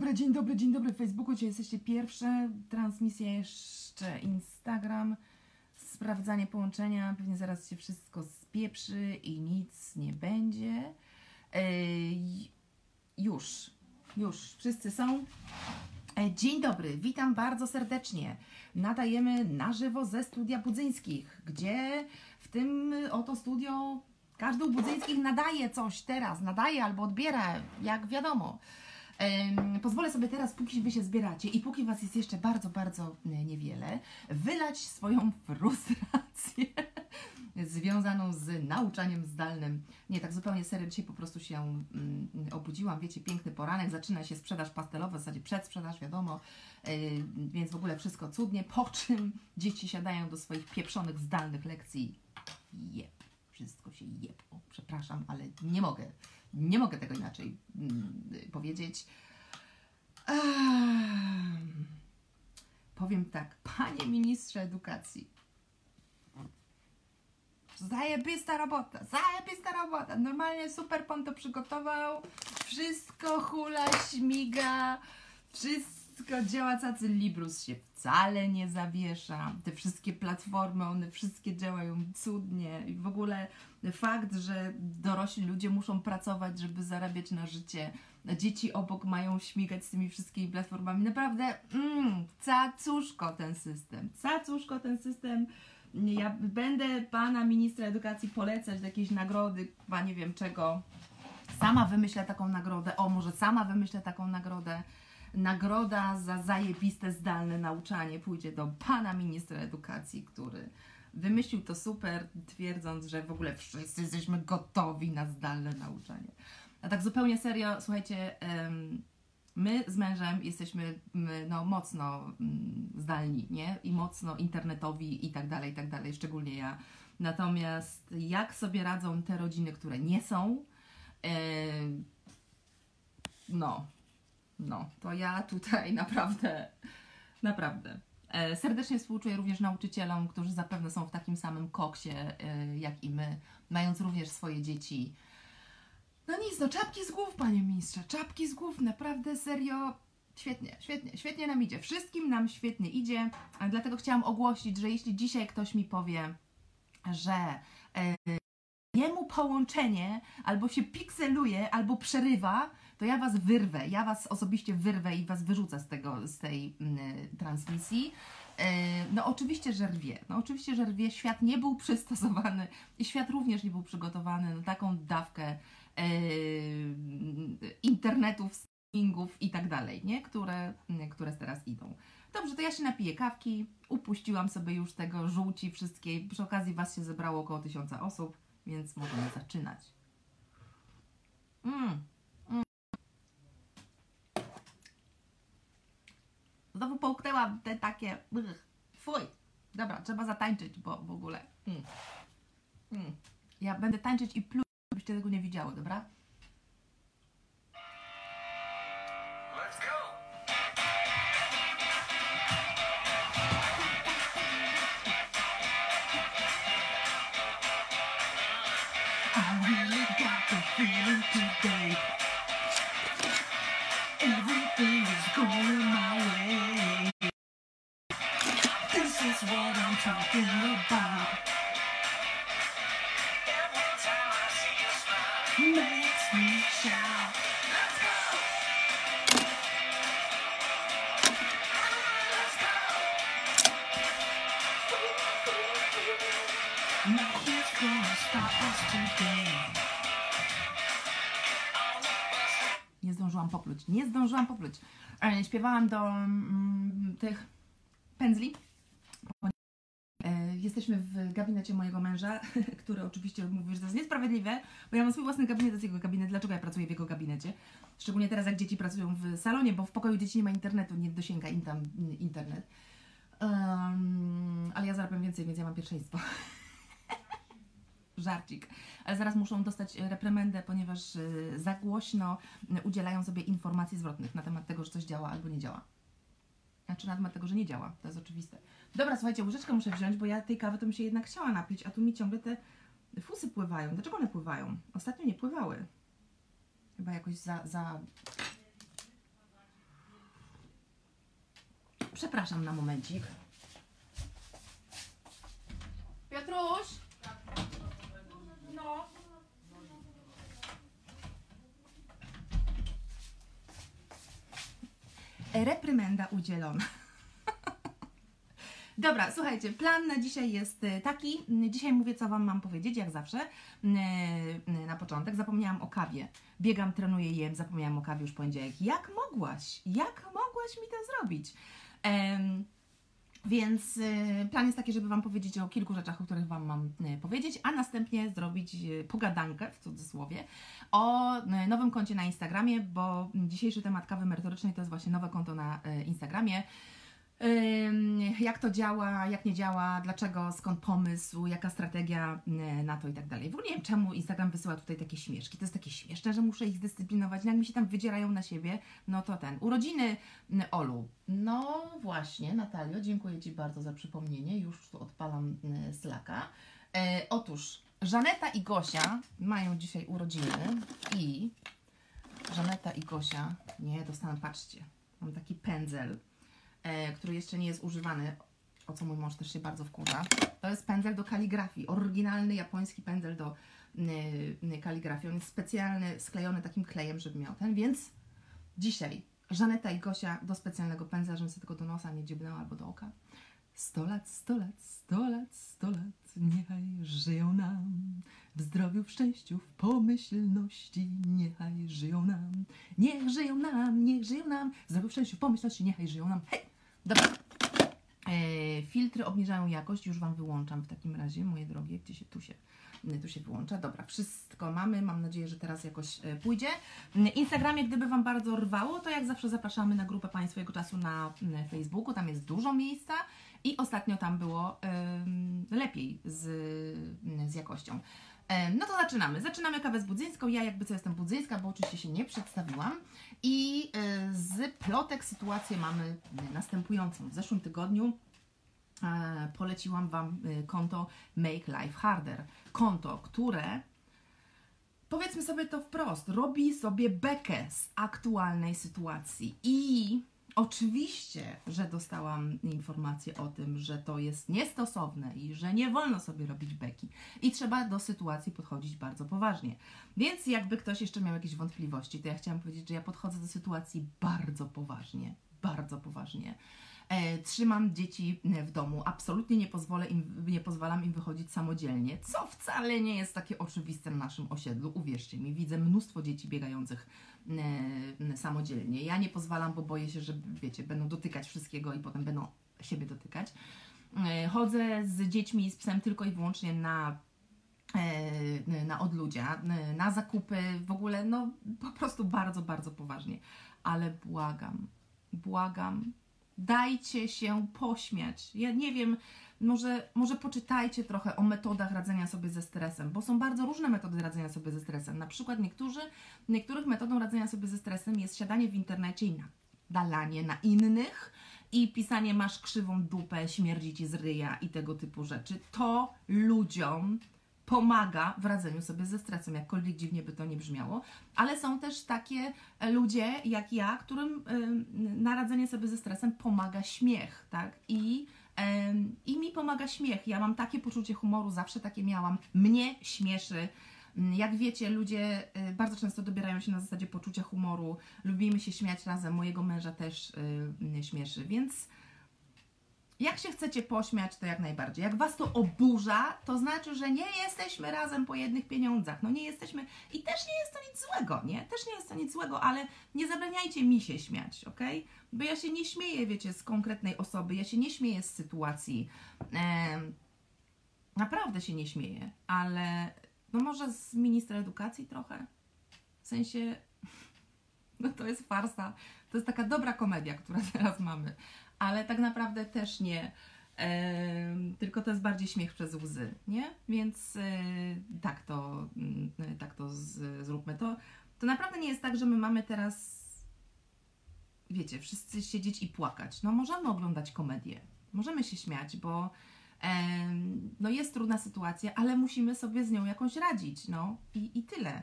dobry, dzień dobry, dzień dobry Facebooku. Dzisiaj jesteście pierwsze. Transmisja jeszcze Instagram. Sprawdzanie połączenia. Pewnie zaraz się wszystko spieprzy i nic nie będzie. Ej, już, już, wszyscy są. E, Dzień dobry, witam bardzo serdecznie. Nadajemy na żywo ze studia Budzyńskich, gdzie w tym oto studio każdy u Budzyńskich nadaje coś teraz, nadaje albo odbiera, jak wiadomo. Pozwolę sobie teraz, póki Wy się zbieracie i póki Was jest jeszcze bardzo, bardzo e, niewiele, wylać swoją frustrację związaną z nauczaniem zdalnym. Nie, tak zupełnie serio, dzisiaj po prostu się mm, obudziłam, wiecie, piękny poranek, zaczyna się sprzedaż pastelowa, w zasadzie przedsprzedaż, wiadomo, yy, więc w ogóle wszystko cudnie, po czym dzieci siadają do swoich pieprzonych zdalnych lekcji. Jep, wszystko się jeb. O, przepraszam, ale nie mogę, nie mogę tego inaczej mm, powiedzieć. Powiem tak, panie ministrze edukacji, Zajebista robota, zajebista robota. Normalnie super pan to przygotował. Wszystko hula, śmiga, wszystko działa, cacy Librus się wcale nie zawiesza. Te wszystkie platformy, one wszystkie działają cudnie i w ogóle fakt, że dorośli ludzie muszą pracować, żeby zarabiać na życie. Dzieci obok mają śmigać z tymi wszystkimi platformami. Naprawdę, mm, cacuszko ten system, cacuszko ten system. Ja będę pana ministra edukacji polecać do jakiejś nagrody, chyba nie wiem czego. Sama wymyślę taką nagrodę. O, może sama wymyślę taką nagrodę. Nagroda za zajebiste zdalne nauczanie pójdzie do pana ministra edukacji, który wymyślił to super, twierdząc, że w ogóle wszyscy jesteśmy gotowi na zdalne nauczanie. A tak zupełnie serio, słuchajcie, my z mężem jesteśmy no, mocno zdalni, nie? I mocno internetowi i tak dalej, i tak dalej, szczególnie ja. Natomiast jak sobie radzą te rodziny, które nie są, em, no, no, to ja tutaj naprawdę, naprawdę. E, Serdecznie współczuję również nauczycielom, którzy zapewne są w takim samym koksie e, jak i my, mając również swoje dzieci. No nic, no czapki z głów, panie ministrze, czapki z głów, naprawdę serio. Świetnie, świetnie, świetnie nam idzie. Wszystkim nam świetnie idzie, dlatego chciałam ogłosić, że jeśli dzisiaj ktoś mi powie, że e, jemu połączenie albo się pikseluje, albo przerywa, to ja was wyrwę, ja was osobiście wyrwę i was wyrzucę z, tego, z tej mm, transmisji. E, No oczywiście, że rwie. No oczywiście, że rwie. Świat nie był przystosowany i świat również nie był przygotowany na taką dawkę e, internetów, streamingów i tak dalej, nie? Które, które teraz idą. Dobrze, to ja się napiję kawki. Upuściłam sobie już tego żółci wszystkiej. Przy okazji Was się zebrało około tysiąca osób, więc możemy zaczynać. Mm. Znowu połknęłam te takie. Fuj. Dobra, trzeba zatańczyć, bo w ogóle. Mm. Mm. Ja będę tańczyć i pluć, żebyście tego nie widziały, dobra? I really got the feeling today. Śpiewałam do mm, tych pędzli. E, Jesteśmy w gabinecie mojego męża, który oczywiście mówi, że to jest niesprawiedliwe, bo ja mam swój własny gabinet, to jest jego gabinet. Dlaczego ja pracuję w jego gabinecie? Szczególnie teraz, jak dzieci pracują w salonie, bo w pokoju dzieci nie ma internetu, nie dosięga im tam internet. Em, ale ja zarabiam więcej, więc ja mam pierwszeństwo. Żarcik. Ale zaraz muszą dostać reprymendę, ponieważ y, za głośno y, udzielają sobie informacji zwrotnych na temat tego, że coś działa albo nie działa. Znaczy na temat tego, że nie działa. To jest oczywiste. Dobra, słuchajcie, łyżeczkę muszę wziąć, bo ja tej kawy to bym się jednak chciała napić, a tu mi ciągle te fusy pływają. Dlaczego one pływają? Ostatnio nie pływały. Chyba jakoś za... za... Przepraszam na momencik. Piotruś? No. Reprymenda udzielona. Dobra, słuchajcie, plan na dzisiaj jest e, taki. Dzisiaj mówię, co Wam mam powiedzieć, jak zawsze. E, e, Na początek zapomniałam o kawie. Biegam, trenuję, jem, zapomniałam o kawie już poniedziałek. Jak mogłaś? Jak mogłaś mi to zrobić? Em, więc y, plan jest taki, żeby Wam powiedzieć o kilku rzeczach, o których Wam mam y, powiedzieć, a następnie zrobić y, pogadankę, w cudzysłowie, o nowym koncie na Instagramie, bo dzisiejszy temat kawy merytorycznej to jest właśnie nowe konto na Instagramie. Jak to działa, jak nie działa, dlaczego, skąd pomysł, jaka strategia y, na to i tak dalej. W ogóle nie wiem, czemu Instagram wysyła tutaj takie śmieszki. To jest takie śmieszne, że muszę ich zdyscyplinować. No Jak mi się tam wydzierają na siebie, no to ten. Urodziny y, Olu. No właśnie, Natalio, dziękuję Ci bardzo za przypomnienie. Już tu odpalam y, Slacka. E, otóż Żaneta i Gosia mają dzisiaj urodziny i Żaneta i Gosia, nie, dostałam, patrzcie, mam taki pędzel, który jeszcze nie jest używany, o co mój mąż też się bardzo wkurza. To jest pędzel do kaligrafii, oryginalny japoński pędzel do y, y, kaligrafii. On jest specjalny, sklejony takim klejem, żeby miał ten, więc dzisiaj Żaneta i Gosia do specjalnego pędzla, żebym sobie tylko do nosa nie dziebnęła albo do oka. 100 lat, 100 lat, 100 lat, 100 lat, niechaj żyją nam w zdrowiu, w szczęściu, w pomyślności, niechaj żyją nam, niech żyją nam, niech żyją nam, w zdrowiu, w szczęściu, w pomyślności, niechaj żyją nam. Hej! Dobra. E, filtry obniżają jakość, już Wam wyłączam w takim razie, moje drogie, gdzie się tu się tu się wyłącza. Dobra, wszystko mamy. Mam nadzieję, że teraz jakoś e, pójdzie. Instagramie, gdyby Wam bardzo rwało, to jak zawsze zapraszamy na grupę Pani swojego czasu na mm, Facebooku. Tam jest dużo miejsca i ostatnio tam było ym, lepiej z, z jakością. No to zaczynamy. Zaczynamy kawę z budzyńską. Ja jakby co jestem budzyńska, bo oczywiście się nie przedstawiłam. I y, z plotek sytuację mamy y, następującą. W zeszłym tygodniu e, poleciłam Wam konto Make Life Harder. Konto, które powiedzmy sobie to wprost, robi sobie bekę z aktualnej sytuacji. I oczywiście, że dostałam informację o tym, że to jest niestosowne i że nie wolno sobie robić beki. I trzeba do sytuacji podchodzić bardzo poważnie. Więc jakby ktoś jeszcze miał jakieś wątpliwości, to ja chciałam powiedzieć, że ja podchodzę do sytuacji bardzo poważnie. Bardzo poważnie. E, trzymam dzieci w domu, absolutnie nie, pozwolę im, nie pozwalam im wychodzić samodzielnie, co wcale nie jest takie oczywiste na naszym osiedlu. Uwierzcie mi, widzę mnóstwo dzieci biegających e, samodzielnie. Ja nie pozwalam, bo boję się, że wiecie, będą dotykać wszystkiego i potem będą siebie dotykać. E, chodzę z dziećmi i z psem tylko i wyłącznie na e, na odludzia, e, na zakupy, w ogóle no po prostu bardzo, bardzo poważnie. Ale błagam, błagam, dajcie się pośmiać. Ja nie wiem, może, może poczytajcie trochę o metodach radzenia sobie ze stresem, bo są bardzo różne metody radzenia sobie ze stresem. Na przykład niektórzy, niektórych metodą radzenia sobie ze stresem jest siadanie w internecie i nadalanie na innych i pisanie masz krzywą dupę, śmierdzi ci z ryja i tego typu rzeczy. To ludziom pomaga w radzeniu sobie ze stresem, jakkolwiek dziwnie by to nie brzmiało, ale są też takie e, ludzie jak ja, którym na radzenie sobie ze stresem pomaga śmiech, tak? I, I mi pomaga śmiech. Ja mam takie poczucie humoru, zawsze takie miałam. Mnie śmieszy. Mm, Jak wiecie, ludzie y, bardzo często dobierają się na zasadzie poczucia humoru. Lubimy się śmiać razem. Mojego męża też mnie śmieszy, więc jak się chcecie pośmiać, to jak najbardziej. Jak was to oburza, to znaczy, że nie jesteśmy razem po jednych pieniądzach. No nie jesteśmy. I też nie jest to nic złego, nie? Też nie jest to nic złego, ale nie zabraniajcie mi się śmiać, ok? Bo ja się nie śmieję, wiecie, z konkretnej osoby, ja się nie śmieję z sytuacji. Naprawdę się nie śmieję, ale no może z ministra edukacji trochę. W sensie, no to jest farsa. To jest taka dobra komedia, która teraz mamy ale tak naprawdę też nie. Tylko to jest bardziej śmiech przez łzy, nie? Więc y, tak to, mm, tak to z, zróbmy. To, to naprawdę nie jest tak, że my mamy teraz, wiecie, wszyscy siedzieć i płakać. No możemy oglądać komedię, możemy się śmiać, bo no jest trudna sytuacja, ale musimy sobie z nią jakoś radzić, no i, i tyle.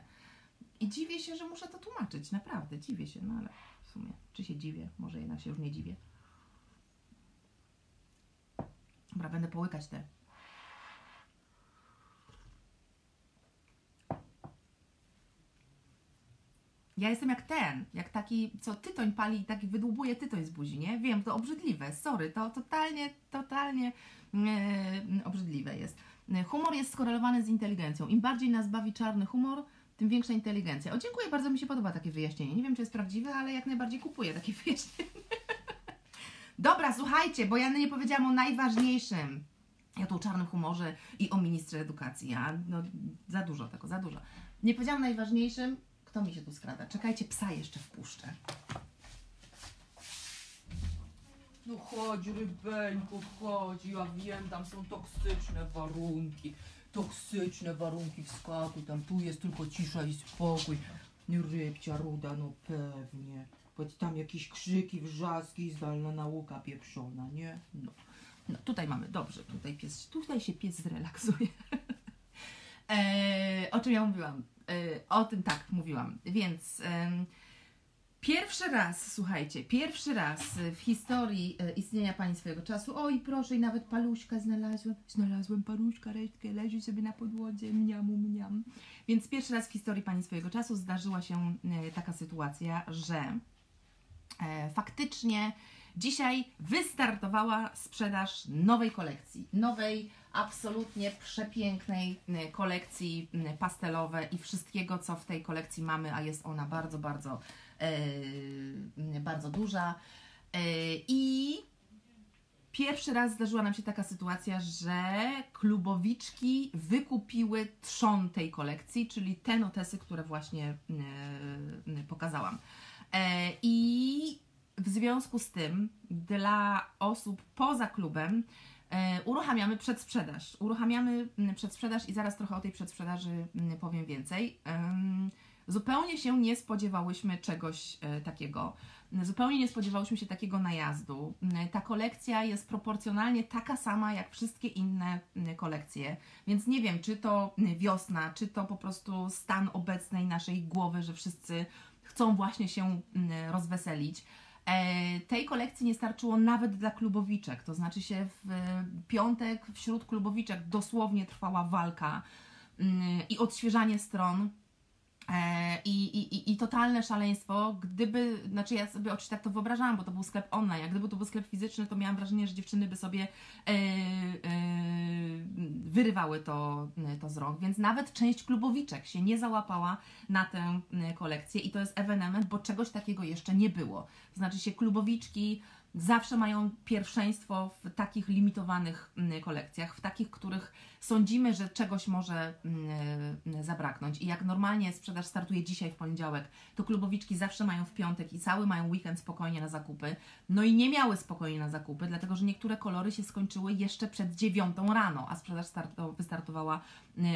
I dziwię się, że muszę to tłumaczyć, naprawdę, dziwię się, no ale w sumie, czy się dziwię, może jednak się już nie dziwię. Dobra, będę połykać te. Ja jestem jak ten, jak taki, co tytoń pali i taki wydłubuje tytoń z buzi, nie? Wiem, to obrzydliwe, sorry, to totalnie, totalnie e, obrzydliwe jest. Humor jest skorelowany z inteligencją. Im bardziej nas bawi czarny humor, tym większa inteligencja. O, dziękuję, bardzo mi się podoba takie wyjaśnienie. Nie wiem, czy jest prawdziwe, ale jak najbardziej kupuję takie wyjaśnienie. Dobra, słuchajcie, bo ja nie powiedziałam o najważniejszym. Ja tu o czarnym humorze i o ministrze edukacji. Ja, no, za dużo tego, za dużo. Nie powiedziałam najważniejszym. Kto mi się tu skrada? Czekajcie, psa jeszcze wpuszczę. No chodź, rybeńko, chodź. Ja wiem, tam są toksyczne warunki. Toksyczne warunki, wskakuj tam. Tu jest tylko cisza i spokój. Rybcia ruda, no pewnie. Jakieś krzyki, wrzaski, zdalna nauka pieprzona, nie? No. no tutaj mamy, dobrze, tutaj pies, tutaj się pies zrelaksuje. e, o czym ja mówiłam? E, o tym tak, mówiłam. Więc em, pierwszy raz, słuchajcie, pierwszy raz w historii e, istnienia Pani swojego czasu, oj proszę, i nawet paluszka znalazłem, znalazłem paluszka, resztkę, leży sobie na podłodze, mniamu, mniam. Więc pierwszy raz w historii Pani swojego czasu zdarzyła się e, taka sytuacja, że e, faktycznie dzisiaj wystartowała sprzedaż nowej kolekcji. Nowej, absolutnie przepięknej e, kolekcji pastelowej i wszystkiego, co w tej kolekcji mamy, a jest ona bardzo, bardzo, e, bardzo duża. E, I Pierwszy raz zdarzyła nam się taka sytuacja, że klubowiczki wykupiły trzon tej kolekcji, czyli te notesy, które właśnie e, pokazałam. E, I w związku z tym dla osób poza klubem e, uruchamiamy przedsprzedaż. Uruchamiamy mm, przedsprzedaż i zaraz trochę o tej przedsprzedaży mm, powiem więcej. Zupełnie się nie spodziewałyśmy czegoś e, takiego. Zupełnie nie spodziewałyśmy się takiego najazdu. Ta kolekcja jest proporcjonalnie taka sama jak wszystkie inne mm, kolekcje, więc nie wiem, czy to wiosna, czy to po prostu stan obecnej naszej głowy, że wszyscy chcą właśnie się mm, rozweselić. E, tej kolekcji nie starczyło nawet dla klubowiczek, to znaczy się w piątek wśród klubowiczek dosłownie trwała walka mm, i odświeżanie stron. E, I, i, i- totalne szaleństwo, gdyby, znaczy ja sobie oczywiście tak to wyobrażałam, bo to był sklep online, a gdyby to był sklep fizyczny, to miałam wrażenie, że dziewczyny by sobie e, e, wyrywały to, to z rąk, więc nawet część klubowiczek się nie załapała na tę e, kolekcję i to jest ewenement, bo czegoś takiego jeszcze nie było. To znaczy się klubowiczki zawsze mają pierwszeństwo w takich limitowanych mm, kolekcjach, w takich, których sądzimy, że czegoś może mm, zabraknąć. I jak normalnie sprzedaż startuje dzisiaj w poniedziałek, to klubowiczki zawsze mają w piątek i cały mają weekend spokojnie na zakupy. No i nie miały spokojnie na zakupy, dlatego że niektóre kolory się skończyły jeszcze przed dziewiątą rano, a sprzedaż starto, wystartowała y,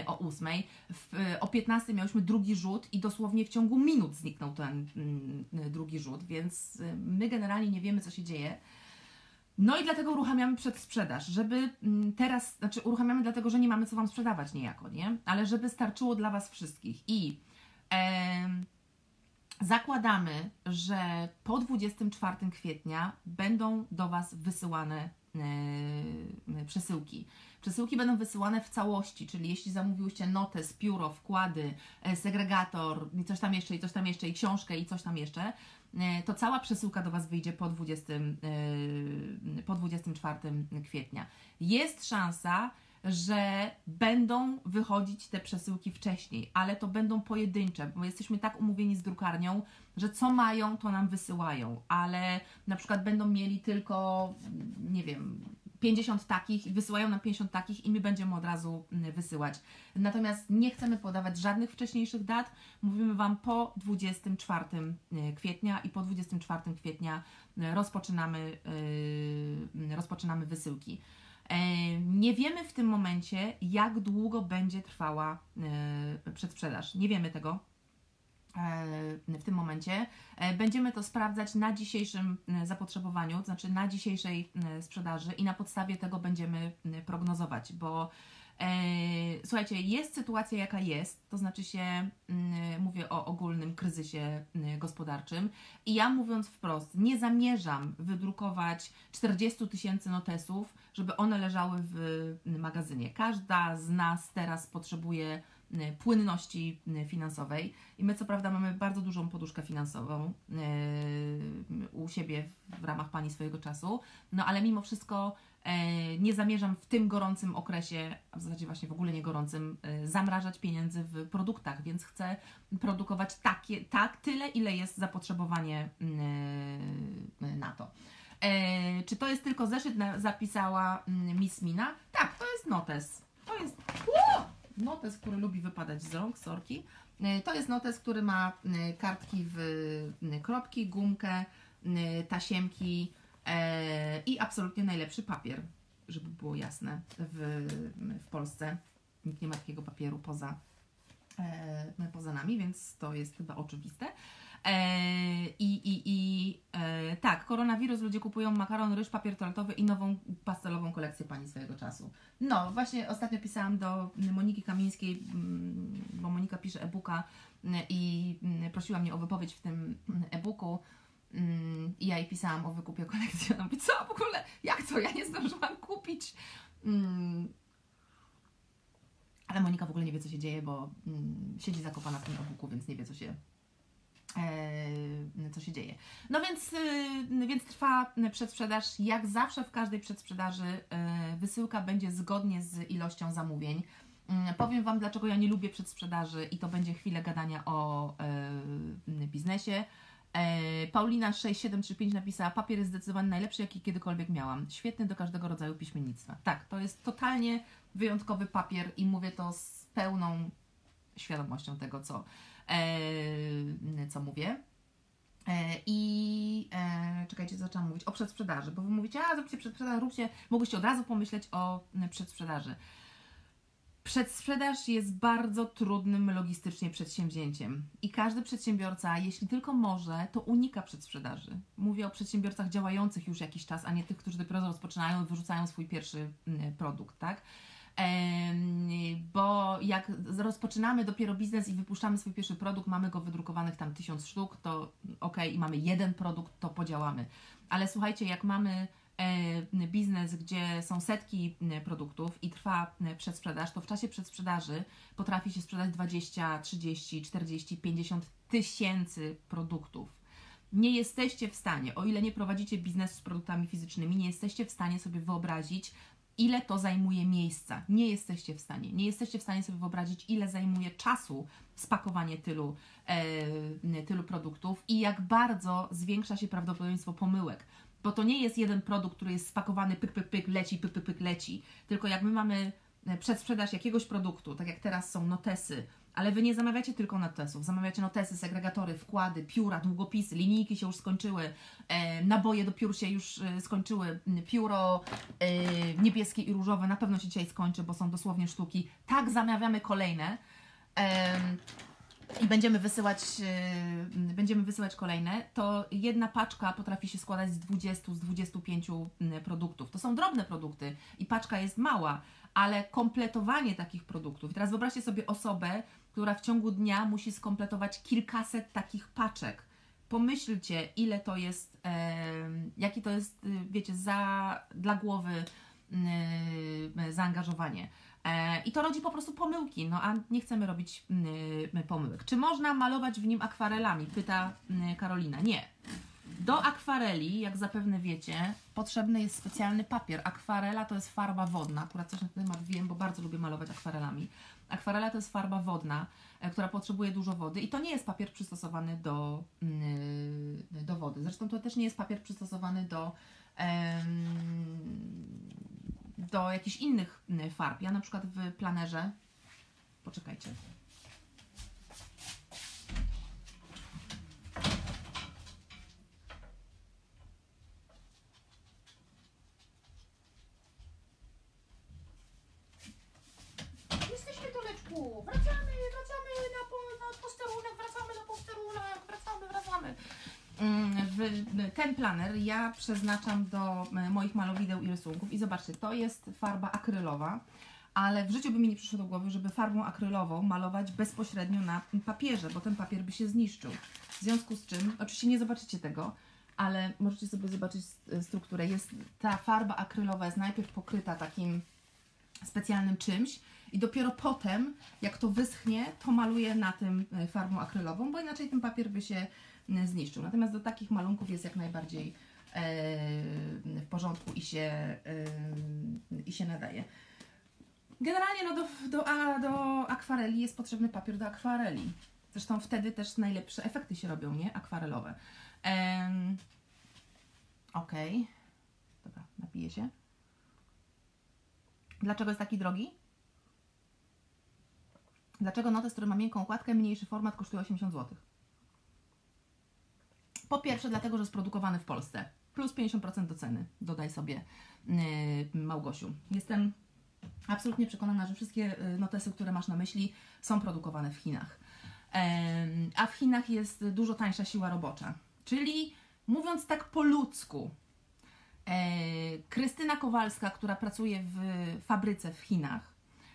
o ósmej. W, y, o 15 miałyśmy drugi rzut i dosłownie w ciągu minut zniknął ten mm, y, drugi rzut, więc y, my generalnie nie wiemy, co się dzieje. No i dlatego uruchamiamy przedsprzedaż, żeby mm, teraz, znaczy uruchamiamy dlatego, że nie mamy co Wam sprzedawać niejako, nie? Ale żeby starczyło dla Was wszystkich. I em, zakładamy, że po 24 kwietnia będą do Was wysyłane e, przesyłki. Przesyłki będą wysyłane w całości, czyli jeśli zamówiłyście notes, pióro, wkłady, e, segregator i coś tam jeszcze, i coś tam jeszcze, i książkę, i coś tam jeszcze, e, to cała przesyłka do Was wyjdzie po, 20, e, po 24 kwietnia. Jest szansa, że będą wychodzić te przesyłki wcześniej, ale to będą pojedyncze, bo jesteśmy tak umówieni z drukarnią, że co mają, to nam wysyłają, ale na przykład będą mieli tylko, nie wiem, 50 takich wysyłają nam 50 takich i my będziemy od razu mm, wysyłać. Natomiast nie chcemy podawać żadnych wcześniejszych dat. Mówimy Wam po 24 kwietnia i po 24 kwietnia y, rozpoczynamy, yy, rozpoczynamy wysyłki. E, Nie wiemy w tym momencie, jak długo będzie trwała e, przedsprzedaż. Nie wiemy tego e, w tym momencie. E, Będziemy to sprawdzać na dzisiejszym e, zapotrzebowaniu, to znaczy na dzisiejszej e, sprzedaży i na podstawie tego będziemy e, prognozować, bo E, słuchajcie, jest sytuacja jaka jest, to znaczy się, mówię o ogólnym kryzysie gospodarczym i ja mówiąc wprost, nie zamierzam wydrukować 40 tysięcy notesów, żeby one leżały w magazynie. Każda z nas teraz potrzebuje płynności mm, finansowej i my co prawda mamy bardzo dużą poduszkę finansową yy, u siebie w ramach Pani swojego czasu, no ale mimo wszystko e, nie zamierzam w tym gorącym okresie, a w zasadzie właśnie w ogóle nie gorącym, e, zamrażać pieniędzy w produktach, więc chcę produkować takie, tak, tyle, ile jest zapotrzebowanie mm, na to. E, czy to jest tylko zeszyt, zapisała mm, Miss Mina? Tak, to jest notes. To jest Ło! Notes, który lubi wypadać z rąk, sorki. E, To jest notes, który ma e, kartki w e, kropki, gumkę, tasiemki i absolutnie najlepszy papier, żeby było jasne, w, w Polsce. Nikt nie ma takiego papieru poza, poza nami, więc to jest chyba oczywiste. E, I, i, i e, tak, koronawirus, ludzie kupują makaron, ryż, papier toaletowy i nową pastelową kolekcję pani swojego czasu. No, właśnie ostatnio pisałam do Moniki Kamińskiej, mm, bo Monika pisze e-booka mm, i mm, prosiła mnie o wypowiedź w tym e-booku. I ja jej pisałam o wykupie kolekcji. Ona mówi, co w ogóle? Jak to? Ja nie zdążyłam kupić. Ale Monika w ogóle nie wie, co się dzieje, bo siedzi zakopana w tym e-booku, więc nie wie, co się, co się dzieje. No więc, y, więc trwa przedsprzedaż. Jak zawsze w każdej przedsprzedaży e, wysyłka będzie zgodnie z ilością zamówień. Mm, Powiem Wam, dlaczego ja nie lubię przedsprzedaży i to będzie chwilę gadania o e, biznesie. E, Paulina 6735 napisała, papier jest zdecydowanie najlepszy, jaki kiedykolwiek miałam. Świetny do każdego rodzaju piśmiennictwa. Tak, to jest totalnie wyjątkowy papier i mówię to z pełną świadomością tego, co, e, co mówię. E, I e, czekajcie, zaczęłam mówić o przedsprzedaży, bo wy mówicie, a zróbcie przedsprzedaż, róbcie, mogłyście od razu pomyśleć o m, przedsprzedaży. Przedsprzedaż jest bardzo trudnym logistycznie przedsięwzięciem i każdy przedsiębiorca, jeśli tylko może, to unika przedsprzedaży. Mówię o przedsiębiorcach działających już jakiś czas, a nie tych, którzy dopiero rozpoczynają i wyrzucają swój pierwszy produkt, tak? Bo jak rozpoczynamy dopiero biznes i wypuszczamy swój pierwszy produkt, mamy go wydrukowanych tam tysiąc sztuk, to ok, i mamy jeden produkt, to podziałamy. Ale słuchajcie, jak mamy e, biznes, gdzie są setki produktów i trwa przedsprzedaż, to w czasie przedsprzedaży potrafi się sprzedać 20, 30, 40, 50 tysięcy produktów. Nie jesteście w stanie, o ile nie prowadzicie biznesu z produktami fizycznymi, nie jesteście w stanie sobie wyobrazić, ile to zajmuje miejsca. Nie jesteście w stanie. Nie jesteście w stanie sobie wyobrazić, ile zajmuje czasu spakowanie tylu, e, tylu produktów i jak bardzo zwiększa się prawdopodobieństwo pomyłek. Bo to nie jest jeden produkt, który jest spakowany, pyk, pyk, pyk, leci, pyk, pyk, pyk, leci. Tylko jak my mamy e, przedsprzedaż jakiegoś produktu, tak jak teraz są notesy, ale Wy nie zamawiacie tylko notesów, zamawiacie notesy, segregatory, wkłady, pióra, długopisy, linijki się już skończyły, e, naboje do piór się już e, skończyły, pióro e, niebieskie i różowe na pewno się dzisiaj skończy, bo są dosłownie sztuki. Tak, zamawiamy kolejne. I będziemy wysyłać, yy, będziemy wysyłać kolejne, to jedna paczka potrafi się składać z 20, z 25 mm, produktów. To są drobne produkty i paczka jest mała, ale kompletowanie takich produktów. Teraz wyobraźcie sobie osobę, która w ciągu dnia musi skompletować kilkaset takich paczek. Pomyślcie, ile to jest, em, jaki to jest, y, wiecie, za, dla głowy y, zaangażowanie. E, I to rodzi po prostu pomyłki, no a nie chcemy robić y, pomyłek. Czy można malować w nim akwarelami? Pyta Karolina. Nie. Do akwareli, jak zapewne wiecie, potrzebny jest specjalny papier. Akwarela to jest farba wodna. Akurat coś na ten temat wiem, bo bardzo lubię malować akwarelami. Akwarela to jest farba wodna, e, która potrzebuje dużo wody i to nie jest papier przystosowany do, yy, do wody. Zresztą to też nie jest papier przystosowany do, do jakichś innych mm, farb. Ja na przykład w planerze, poczekajcie, Jesteśmy Toleczku, wracamy, wracamy na, po, na posterunek, wracamy na posterunek, wracamy, wracamy. Mm, W ten planer ja przeznaczam do e, moich malowideł i rysunków i zobaczcie, to jest farba akrylowa, ale w życiu by mi nie przyszło do głowy, żeby farbą akrylową malować bezpośrednio na papierze, bo ten papier by się zniszczył. W związku z czym, oczywiście nie zobaczycie tego, ale możecie sobie zobaczyć s- strukturę. Jest ta farba akrylowa jest najpierw pokryta takim specjalnym czymś i dopiero potem, jak to wyschnie, to maluję na tym e, farbą akrylową, bo inaczej ten papier by się zniszczył. Natomiast do takich malunków jest jak najbardziej e, w porządku i się, e, i się nadaje. Generalnie no do, do, a, do akwareli jest potrzebny papier do akwareli. Zresztą wtedy też najlepsze efekty się robią, nie? Akwarelowe. Em, Okej. Dobra, napiję się. Dlaczego jest taki drogi? Dlaczego notes, który ma miękką okładkę, mniejszy format kosztuje 80 zł? Po pierwsze, dlatego, że jest produkowany w Polsce. Plus 50% do ceny. Dodaj sobie yy, Małgosiu. Jestem absolutnie przekonana, że wszystkie y, notesy, które masz na myśli, są produkowane w Chinach. Em, A w Chinach jest dużo tańsza siła robocza. Czyli mówiąc tak po ludzku, e, Krystyna Kowalska, która pracuje w fabryce w Chinach,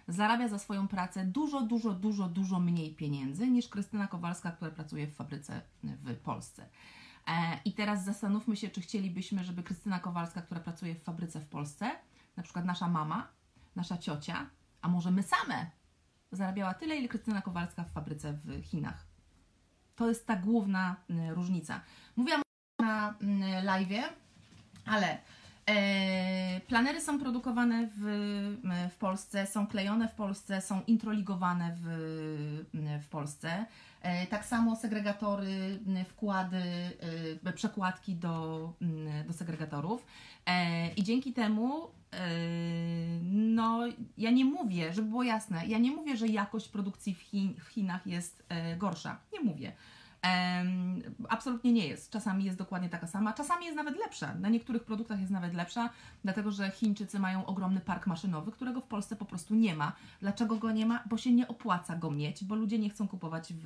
zarabia za swoją pracę dużo, dużo, dużo, dużo mniej pieniędzy niż Krystyna Kowalska, która pracuje w fabryce w Polsce. E, I teraz zastanówmy się, czy chcielibyśmy, żeby Krystyna Kowalska, która pracuje w fabryce w Polsce, na przykład nasza mama, nasza ciocia, a może my same, zarabiała tyle, ile Krystyna Kowalska w fabryce w Chinach. To jest ta główna y, różnica. Mówiłam na y, live, ale planery są produkowane w, w Polsce, są klejone w Polsce, są introligowane w, w Polsce. E, tak samo segregatory, wkłady, y, przekładki do, do segregatorów. E, I dzięki temu, e, no, ja nie mówię, żeby było jasne, ja nie mówię, że jakość produkcji w, Chin, w Chinach jest e, gorsza. Nie mówię. Absolutnie nie jest. Czasami jest dokładnie taka sama, czasami jest nawet lepsza. Na niektórych produktach jest nawet lepsza, dlatego że Chińczycy mają ogromny park maszynowy, którego w Polsce po prostu nie ma. Dlaczego go nie ma? Bo się nie opłaca go mieć, bo ludzie nie chcą kupować w,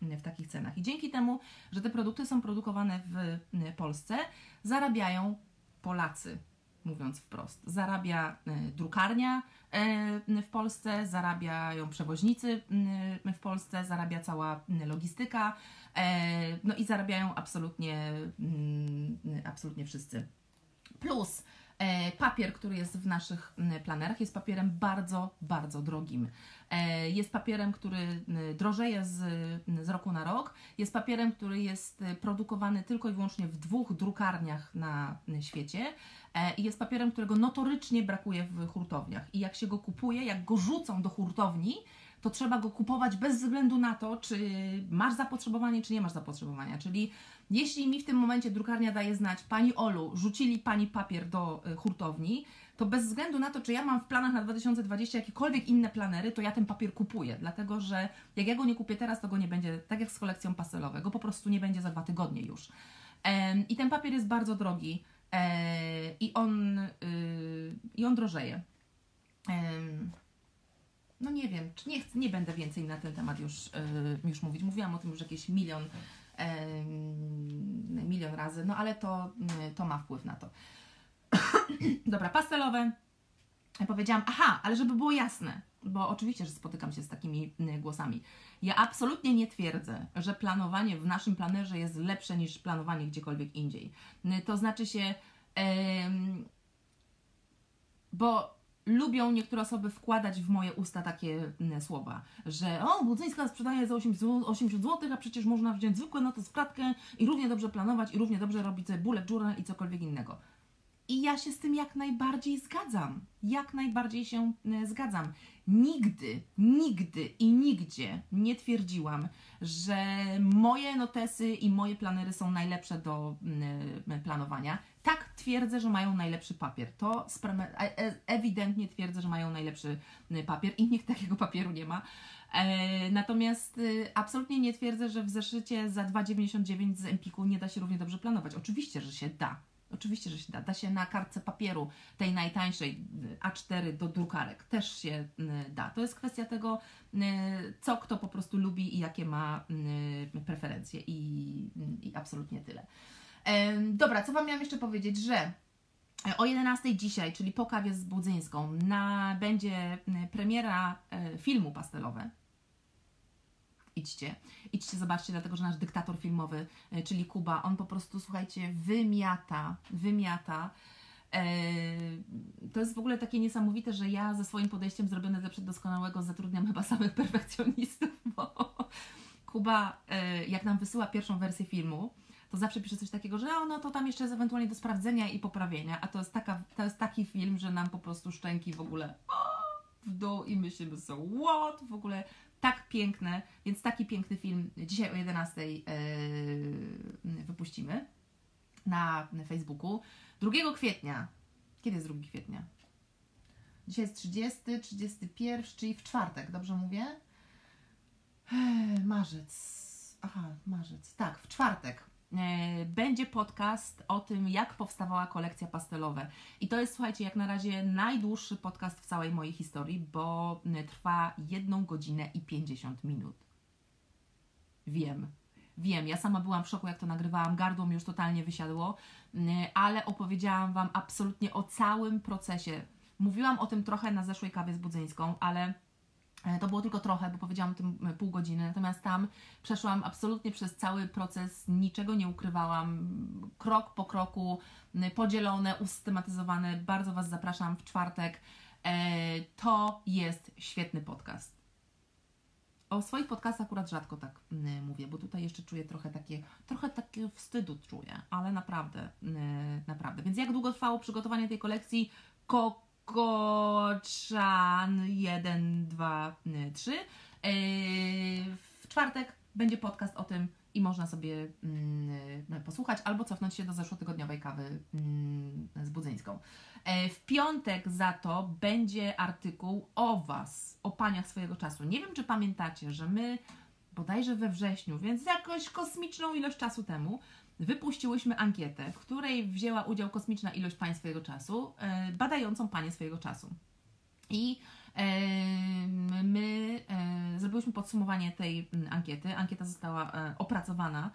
w takich cenach. I dzięki temu, że te produkty są produkowane w Polsce, zarabiają Polacy, mówiąc wprost. Zarabia y, drukarnia y, w Polsce, zarabiają przewoźnicy w Polsce, zarabia cała logistyka, e, no i zarabiają absolutnie, absolutnie wszyscy. Plus e, papier, który jest w naszych planerach, jest papierem bardzo, bardzo drogim. E, Jest papierem, który drożeje z, z roku na rok. Jest papierem, który jest y, produkowany tylko i wyłącznie w dwóch drukarniach na świecie. E, I jest papierem, którego notorycznie brakuje w hurtowniach. I jak się go kupuje, jak go rzucą do hurtowni, to trzeba go kupować bez względu na to, czy masz zapotrzebowanie, czy nie masz zapotrzebowania. Czyli jeśli mi w tym momencie drukarnia daje znać, Pani Olu, rzucili Pani papier do y, hurtowni, to bez względu na to, czy ja mam w planach na 2020 jakiekolwiek inne planery, to ja ten papier kupuję, dlatego że jak ja go nie kupię teraz, to go nie będzie, tak jak z kolekcją pastelową, go po prostu nie będzie za dwa tygodnie już. I ten papier jest bardzo drogi e, i on, y, i on drożeje. No nie wiem, nie, chcę, nie będę więcej na ten temat już, y, już mówić. Mówiłam o tym już jakieś milion, milion razy, no ale to, y, to ma wpływ na to. Dobra, pastelowe. Powiedziałam, aha, ale żeby było jasne, bo oczywiście, że spotykam się z takimi y, głosami. Ja absolutnie nie twierdzę, że planowanie w naszym planerze jest lepsze niż planowanie gdziekolwiek indziej. To znaczy się, bo lubią niektóre osoby wkładać w moje usta takie mm, słowa, że o, Budzyńska sprzedaje za 80 zł, a przecież można wziąć zwykłe noty z kratkę i równie dobrze planować i równie dobrze robić sobie bullet journal i cokolwiek innego. I ja się z tym jak najbardziej zgadzam. Jak najbardziej się e, zgadzam. Nigdy, nigdy i nigdzie nie twierdziłam, że moje notesy i moje planery są najlepsze do mm, planowania. Tak twierdzę, że mają najlepszy papier. To e- e- ewidentnie twierdzę, że mają najlepszy mm, papier i nikt takiego papieru nie ma. E, natomiast y, absolutnie nie twierdzę, że w zeszycie za 2,99 z Empiku nie da się równie dobrze planować. Oczywiście, że się da. Oczywiście, że się da. Da się na kartce papieru, tej najtańszej y, A4 do drukarek. Też się y, da. To jest kwestia tego, y, co kto po prostu lubi i jakie ma preferencje. I, i absolutnie tyle. Dobra, co Wam miałam jeszcze powiedzieć, że E, O 11 dzisiaj, czyli po kawie z Budzyńską, na, będzie premiera e, filmu pastelowe. Idźcie, idźcie, zobaczcie, dlatego że nasz dyktator filmowy, e, czyli Kuba, on po prostu, słuchajcie, wymiata, wymiata. E, To jest w ogóle takie niesamowite, że ja ze swoim podejściem zrobione ze przeddoskonałego zatrudniam chyba samych perfekcjonistów, bo Kuba, e, jak nam wysyła pierwszą wersję filmu, to zawsze pisze coś takiego, że o, no to tam jeszcze jest ewentualnie do sprawdzenia i poprawienia, a to jest, taka, to jest taki film, że nam po prostu szczęki w ogóle w dół i myślimy sobie, what? W ogóle tak piękne, więc taki piękny film dzisiaj o 11 yy, wypuścimy na Facebooku. 2 kwietnia, kiedy jest 2 kwietnia? Dzisiaj jest 30, 31, czyli w czwartek, dobrze mówię? Marzec. Aha, marzec. Tak, w czwartek e, będzie podcast o tym, jak powstawała kolekcja pastelowa. I to jest, słuchajcie, jak na razie najdłuższy podcast w całej mojej historii, bo m, trwa 1 godzinę i 50 minut. Wiem. Wiem, ja sama byłam w szoku, jak to nagrywałam, gardło mi już totalnie wysiadło, m, ale opowiedziałam Wam absolutnie o całym procesie. Mówiłam o tym trochę na zeszłej kawie z Budzyńską, ale E, To było tylko trochę, bo powiedziałam o tym e, pół godziny, natomiast tam przeszłam absolutnie przez cały proces, niczego nie ukrywałam, krok po kroku, podzielone, usystematyzowane. Bardzo Was zapraszam w czwartek. E, To jest świetny podcast. O swoich podcastach akurat rzadko tak mówię, bo tutaj jeszcze czuję trochę takie, trochę takie wstydu czuję, ale naprawdę, naprawdę. Więc jak długo trwało przygotowanie tej kolekcji? Kokoczan 1, 2, 3. W czwartek będzie podcast o tym i można sobie mm, posłuchać albo cofnąć się do zeszłotygodniowej kawy mm, z Budzyńską. E, W piątek za to będzie artykuł o Was, o paniach swojego czasu. Nie wiem, czy pamiętacie, że my bodajże we wrześniu, więc jakoś kosmiczną ilość czasu temu, wypuściłyśmy ankietę, w której wzięła udział kosmiczna ilość pań swojego czasu, e, badającą panie swojego czasu. I e, my e, zrobiłyśmy podsumowanie tej mm, ankiety. Ankieta została opracowana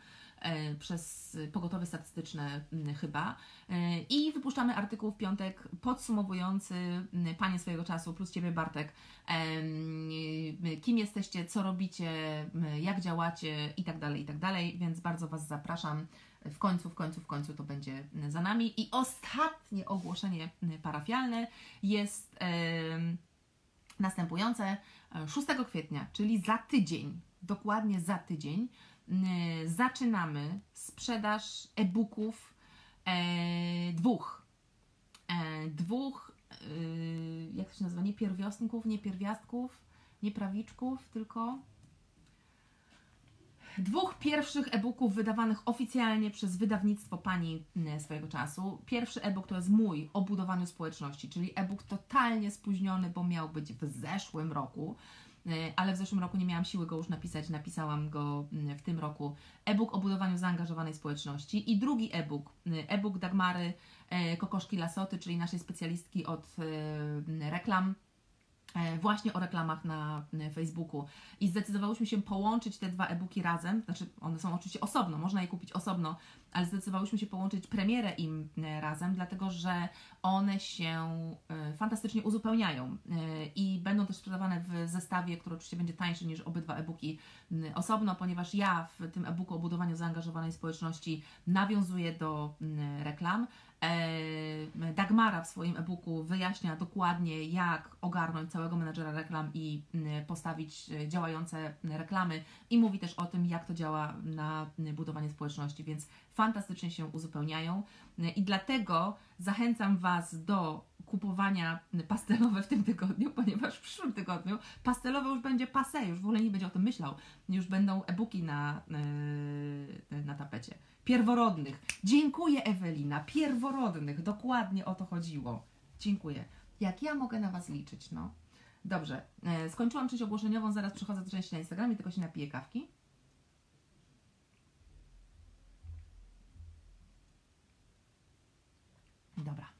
przez pogotowie statystyczne mm, chyba i wypuszczamy artykuł w piątek podsumowujący mm, panie swojego czasu plus Ciebie Bartek kim jesteście, co robicie, jak działacie i tak dalej, i tak dalej, więc bardzo Was zapraszam. W końcu, w końcu, w końcu to będzie za nami. I ostatnie ogłoszenie parafialne jest następujące. 6 kwietnia, czyli za tydzień, dokładnie za tydzień, m, zaczynamy sprzedaż e-booków e, dwóch. E, dwóch, e, jak to się nazywa, nie pierwiostnków, nie pierwiastków, nie prawiczków, tylko dwóch pierwszych e-booków wydawanych oficjalnie przez wydawnictwo pani m, swojego czasu. Pierwszy e-book to jest mój o budowaniu społeczności, czyli e-book totalnie spóźniony, bo miał być w zeszłym roku. e, Ale w zeszłym roku nie miałam siły go już napisać, napisałam go m, w tym roku. E-book o budowaniu zaangażowanej społeczności i drugi e-book, m, e-book Dagmary e, Kokoszki Lasoty, czyli naszej specjalistki od e, reklam, właśnie o reklamach na e, Facebooku. I zdecydowałyśmy się połączyć te dwa e-booki razem. Znaczy, one są oczywiście osobno, można je kupić osobno, ale zdecydowałyśmy się połączyć premierę im e, razem, dlatego że one się e, fantastycznie uzupełniają e, i będą też sprzedawane w zestawie, który oczywiście będzie tańszy niż obydwa e-booki osobno, ponieważ ja w tym e-booku o budowaniu zaangażowanej społeczności nawiązuję do reklam. Dagmara w swoim e-booku wyjaśnia dokładnie, jak ogarnąć całego menedżera reklam i postawić e, działające reklamy i mówi też o tym, jak to działa na budowanie społeczności, więc fantastycznie się uzupełniają. E, i dlatego zachęcam Was do kupowania pastelowe w tym tygodniu, ponieważ w przyszłym tygodniu pastelowe już będzie passe, już w ogóle nie będzie o tym myślał, już będą e-booki na, e, na tapecie. Pierworodnych. Dziękuję Ewelina, pierworodnych, dokładnie o to chodziło. Dziękuję. Jak ja mogę na Was liczyć, no? Dobrze, e, skończyłam część ogłoszeniową, zaraz przechodzę do części na Instagramie, tylko się napiję kawki. Dobra.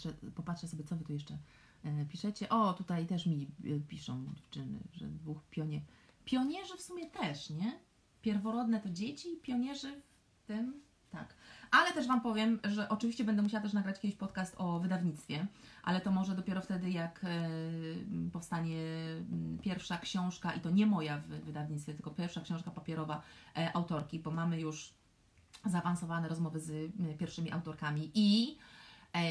Spatrzę, popatrzę sobie, co Wy tu jeszcze e, piszecie. O, tutaj też mi e, piszą dziewczyny, że dwóch pionie... Pionierzy w sumie też, nie? Pierworodne to dzieci, pionierzy w tym Tak. Ale też Wam powiem, że oczywiście będę musiała też nagrać kiedyś podcast o wydawnictwie, ale to może dopiero wtedy, jak e, powstanie m, pierwsza książka, i to nie moja w wydawnictwie, tylko pierwsza książka papierowa autorki, bo mamy już zaawansowane rozmowy z pierwszymi autorkami i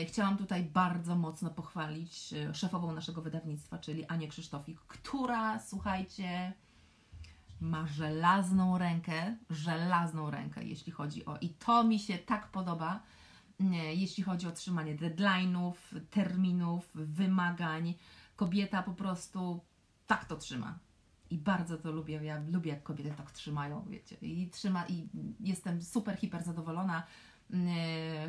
chciałam tutaj bardzo mocno pochwalić e, szefową naszego wydawnictwa, czyli Anię Krzysztofik, która, słuchajcie, ma żelazną rękę, żelazną rękę, jeśli chodzi o. I to mi się tak podoba, nie, jeśli chodzi o trzymanie deadline'ów, terminów, wymagań. Kobieta po prostu tak to trzyma. I bardzo to lubię. Ja lubię, jak kobiety tak trzymają, wiecie. I trzyma, i jestem super, hiper zadowolona,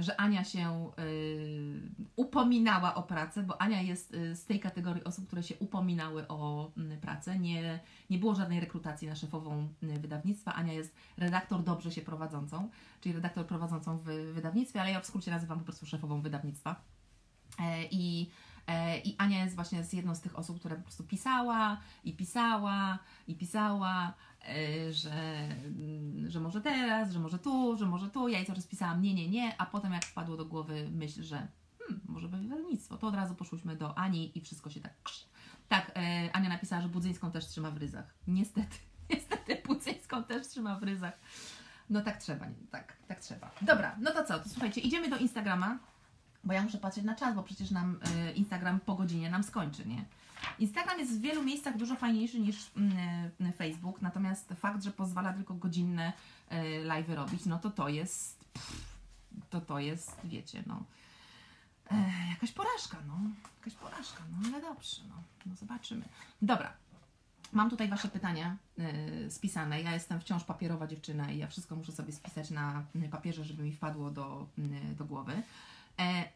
że Ania się yy, upominała o pracę, bo Ania jest yy, z tej kategorii osób, które się upominały o mm, pracę. Nie, nie było żadnej rekrutacji na szefową y, wydawnictwa. Ania jest redaktor dobrze się prowadzącą, czyli redaktor prowadzącą w wydawnictwie, ale ja w skrócie nazywam po prostu szefową wydawnictwa. E, I, e, I Ania jest właśnie jedną z tych osób, która po prostu pisała i pisała i pisała, że, mm, że może teraz, że może tu, że może tu. Ja jej czas pisałam nie, nie, nie, a potem jak wpadło do głowy myśl, że hmm, może by wydawnictwo, to od razu poszłyśmy do Ani i wszystko się tak. Tak, e, Ania napisała, że Budzyńską też trzyma w ryzach. Niestety, niestety Budzyńską też trzyma w ryzach. No tak trzeba, tak, tak trzeba. Dobra, no to co, to słuchajcie, idziemy do Instagrama, bo ja muszę patrzeć na czas, bo przecież nam e, Instagram po godzinie nam skończy, nie? Instagram jest w wielu miejscach dużo fajniejszy niż mm, e, Facebook, natomiast fakt, że pozwala tylko godzinne e, live robić, no to to jest, to to jest, wiecie, no, e, jakaś porażka, no, jakaś porażka, no, ale dobrze, no, no zobaczymy. Dobra, Mam tutaj Wasze pytania spisane. Ja jestem wciąż papierowa dziewczyna i ja wszystko muszę sobie spisać na y, papierze, żeby mi wpadło do, do głowy. E,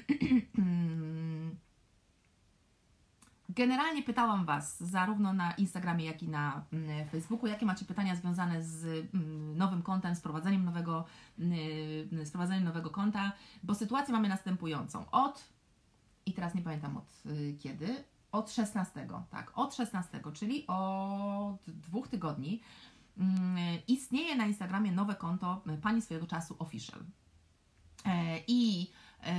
Generalnie pytałam Was zarówno na Instagramie, jak i na mm, Facebooku, jakie macie pytania związane z mm, nowym kontem, z prowadzeniem nowego, mm, z prowadzeniem nowego konta, bo sytuację mamy następującą. Od, i teraz nie pamiętam od y, kiedy, od 16, tak, od 16, czyli od dwóch tygodni istnieje na Instagramie nowe konto Pani swojego czasu official. E, I e,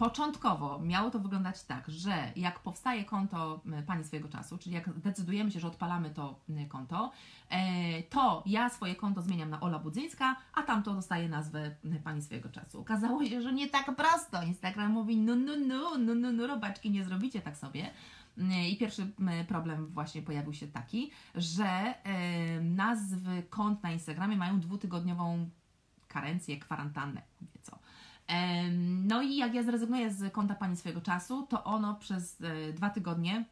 początkowo miało to wyglądać tak, że jak powstaje konto y, Pani swojego czasu, czyli jak decydujemy się, że odpalamy to y, konto, e, to ja swoje konto zmieniam na Ola Budzyńska, a tamto dostaje nazwę Pani swojego czasu. Okazało się, że nie tak prosto. Instagram mówi, no, no, no, no, no, no, robaczki, nie zrobicie tak sobie. I pierwszy problem właśnie pojawił się taki, że e, nazwy kont na Instagramie mają dwutygodniową karencję, kwarantannę, No i jak ja zrezygnuję z konta Pani swojego czasu, to ono przez e, dwa tygodnie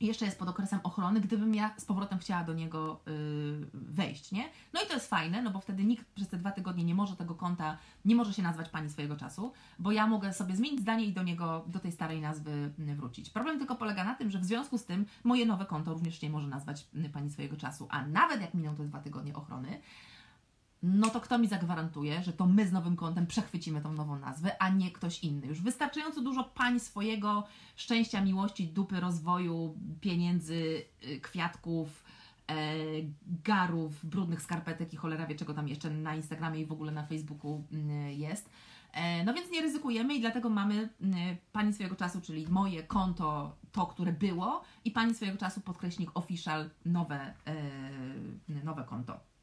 jeszcze jest pod okresem ochrony, gdybym ja z powrotem chciała do niego y, wejść, nie? No i to jest fajne, no bo wtedy nikt przez te dwa tygodnie nie może tego konta, nie może się nazwać Pani swojego czasu, bo ja mogę sobie zmienić zdanie i do niego, do tej starej nazwy wrócić. Problem tylko polega na tym, że w związku z tym moje nowe konto również nie może nazwać Pani swojego czasu, a nawet jak miną te dwa tygodnie ochrony, no to kto mi zagwarantuje, że to my z nowym kontem przechwycimy tą nową nazwę, a nie ktoś inny. Już wystarczająco dużo pań swojego szczęścia, miłości, dupy, rozwoju, pieniędzy, y, kwiatków, e, garów, brudnych skarpetek i cholera wie czego tam jeszcze na Instagramie i w ogóle na Facebooku mm, jest. E, No więc nie ryzykujemy i dlatego mamy mm, Pani swojego czasu, czyli moje konto, to, które było i Pani swojego czasu podkreśnik official, nowe, e, nowe konto.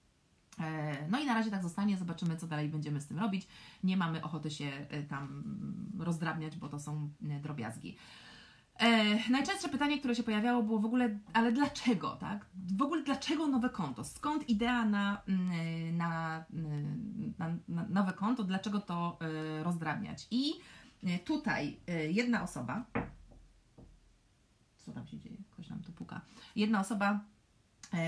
E, No i na razie tak zostanie, zobaczymy co dalej będziemy z tym robić. Nie mamy ochoty się e, tam rozdrabniać, bo to są e, drobiazgi. Najczęstsze pytanie, które się pojawiało było w ogóle, ale dlaczego, tak? W ogóle dlaczego nowe konto? Skąd idea na, mm, na, mm, na, na nowe konto? Dlaczego to rozdrabniać? I tutaj jedna osoba, co tam się dzieje? Ktoś nam tu puka. Jedna osoba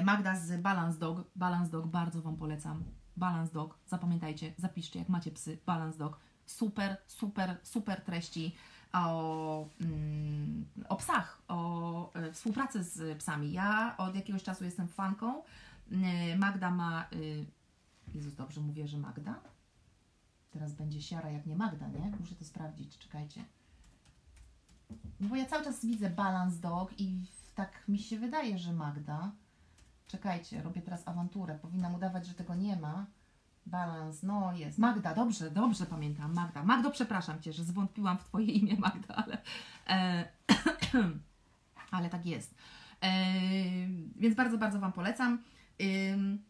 Magda z Balance Dog. Balance Dog bardzo Wam polecam. Balance Dog, zapamiętajcie, zapiszcie, jak macie psy. Balance Dog. Super, super, super treści o, mm, o psach, o e, współpracy z psami. Ja od jakiegoś czasu jestem fanką. E, Magda ma. Y, Jezus, dobrze mówię, że Magda? Teraz będzie siara jak nie Magda, nie? Muszę to sprawdzić, czekajcie. No bo ja cały czas widzę Balance Dog i tak mi się wydaje, że Magda. Czekajcie, robię teraz awanturę. Powinnam udawać, że tego nie ma. Balans, no jest. Magda, dobrze, dobrze pamiętam. Magda. Magdo, przepraszam Cię, że zwątpiłam w Twoje imię, Magda, ale, e, ale tak jest. E, więc bardzo, bardzo Wam polecam. Ym,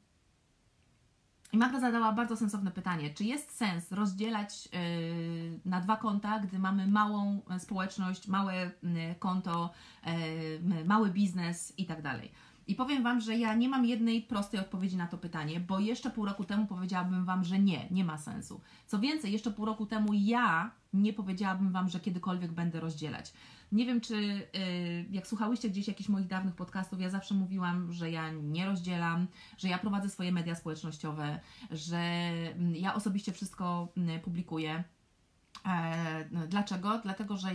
i Magda zadała bardzo sensowne pytanie, czy jest sens rozdzielać yy, na dwa konta, gdy mamy małą e, społeczność, małe konto, yy, mały biznes i tak dalej. I powiem Wam, że ja nie mam jednej prostej odpowiedzi na to pytanie, bo jeszcze pół roku temu powiedziałabym Wam, że nie, nie ma sensu. Co więcej, jeszcze pół roku temu ja nie powiedziałabym Wam, że kiedykolwiek będę rozdzielać. Nie wiem, czy y, jak słuchałyście gdzieś jakichś moich dawnych podcastów, ja zawsze mówiłam, że ja nie rozdzielam, że ja prowadzę swoje media społecznościowe, że mm, ja osobiście wszystko mm, publikuję. E, Dlaczego? Dlatego, że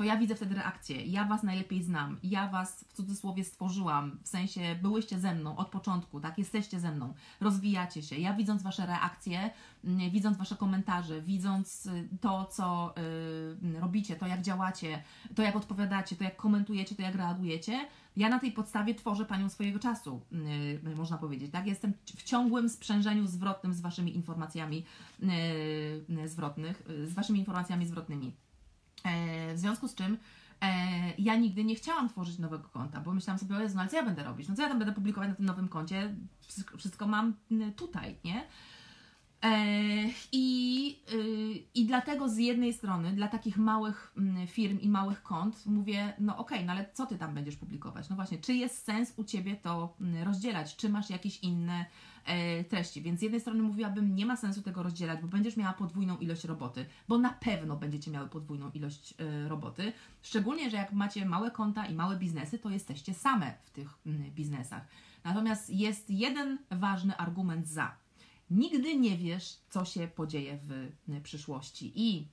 to ja widzę wtedy reakcję. Ja Was najlepiej znam. Ja Was w cudzysłowie stworzyłam. W sensie byłyście ze mną od początku, tak? Jesteście ze mną. Rozwijacie się. Ja widząc Wasze reakcje, mm, widząc Wasze komentarze, widząc y, to, co y, robicie, to jak działacie, to jak odpowiadacie, to jak komentujecie, to jak reagujecie, ja na tej podstawie tworzę Panią swojego czasu, y, można powiedzieć, tak? Jestem w ciągłym sprzężeniu zwrotnym z Waszymi informacjami zwrotnych, z Waszymi informacjami zwrotnymi. E, w związku z czym e, ja nigdy nie chciałam tworzyć nowego konta, bo myślałam sobie, o Jezu, no ale co ja będę robić? No co ja tam będę publikować na tym nowym koncie? Wszystko, mam tutaj, nie? E, I, y, I dlatego z jednej strony dla takich małych firm i małych kont mówię, no okej, okay, no ale co ty tam będziesz publikować? No właśnie, czy jest sens u ciebie to rozdzielać? Czy masz jakieś inne treści? Więc z jednej strony mówiłabym, nie ma sensu tego rozdzielać, bo będziesz miała podwójną ilość roboty, bo na pewno będziecie miały podwójną ilość e, roboty. Szczególnie, że jak macie małe konta i małe biznesy, to jesteście same w tych mm, biznesach. Natomiast jest jeden ważny argument za Nigdy nie wiesz, co się podzieje w przyszłości. I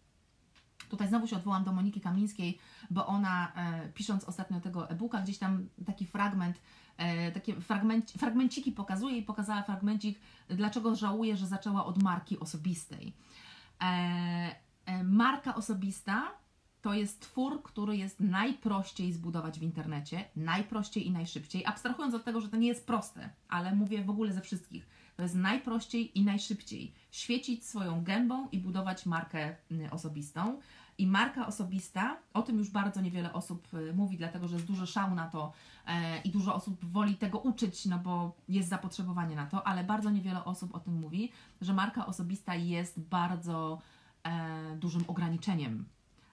tutaj znowu się odwołam do Moniki Kamińskiej, bo ona e, pisząc ostatnio tego e-booka, gdzieś tam taki fragment, e, takie fragmenci, fragmenciki pokazuje i pokazała fragmencik, dlaczego żałuje, że zaczęła od marki osobistej. E, marka osobista to jest twór, który jest najprościej zbudować w internecie, najprościej i najszybciej, abstrahując od tego, że to nie jest proste, ale mówię w ogóle ze wszystkich to jest najprościej i najszybciej świecić swoją gębą i budować markę mm, osobistą. I marka osobista, o tym już bardzo niewiele osób y, mówi, dlatego że jest dużo szału na to e, i dużo osób woli tego uczyć, no bo jest zapotrzebowanie na to, ale bardzo niewiele osób o tym mówi, że marka osobista jest bardzo e, dużym ograniczeniem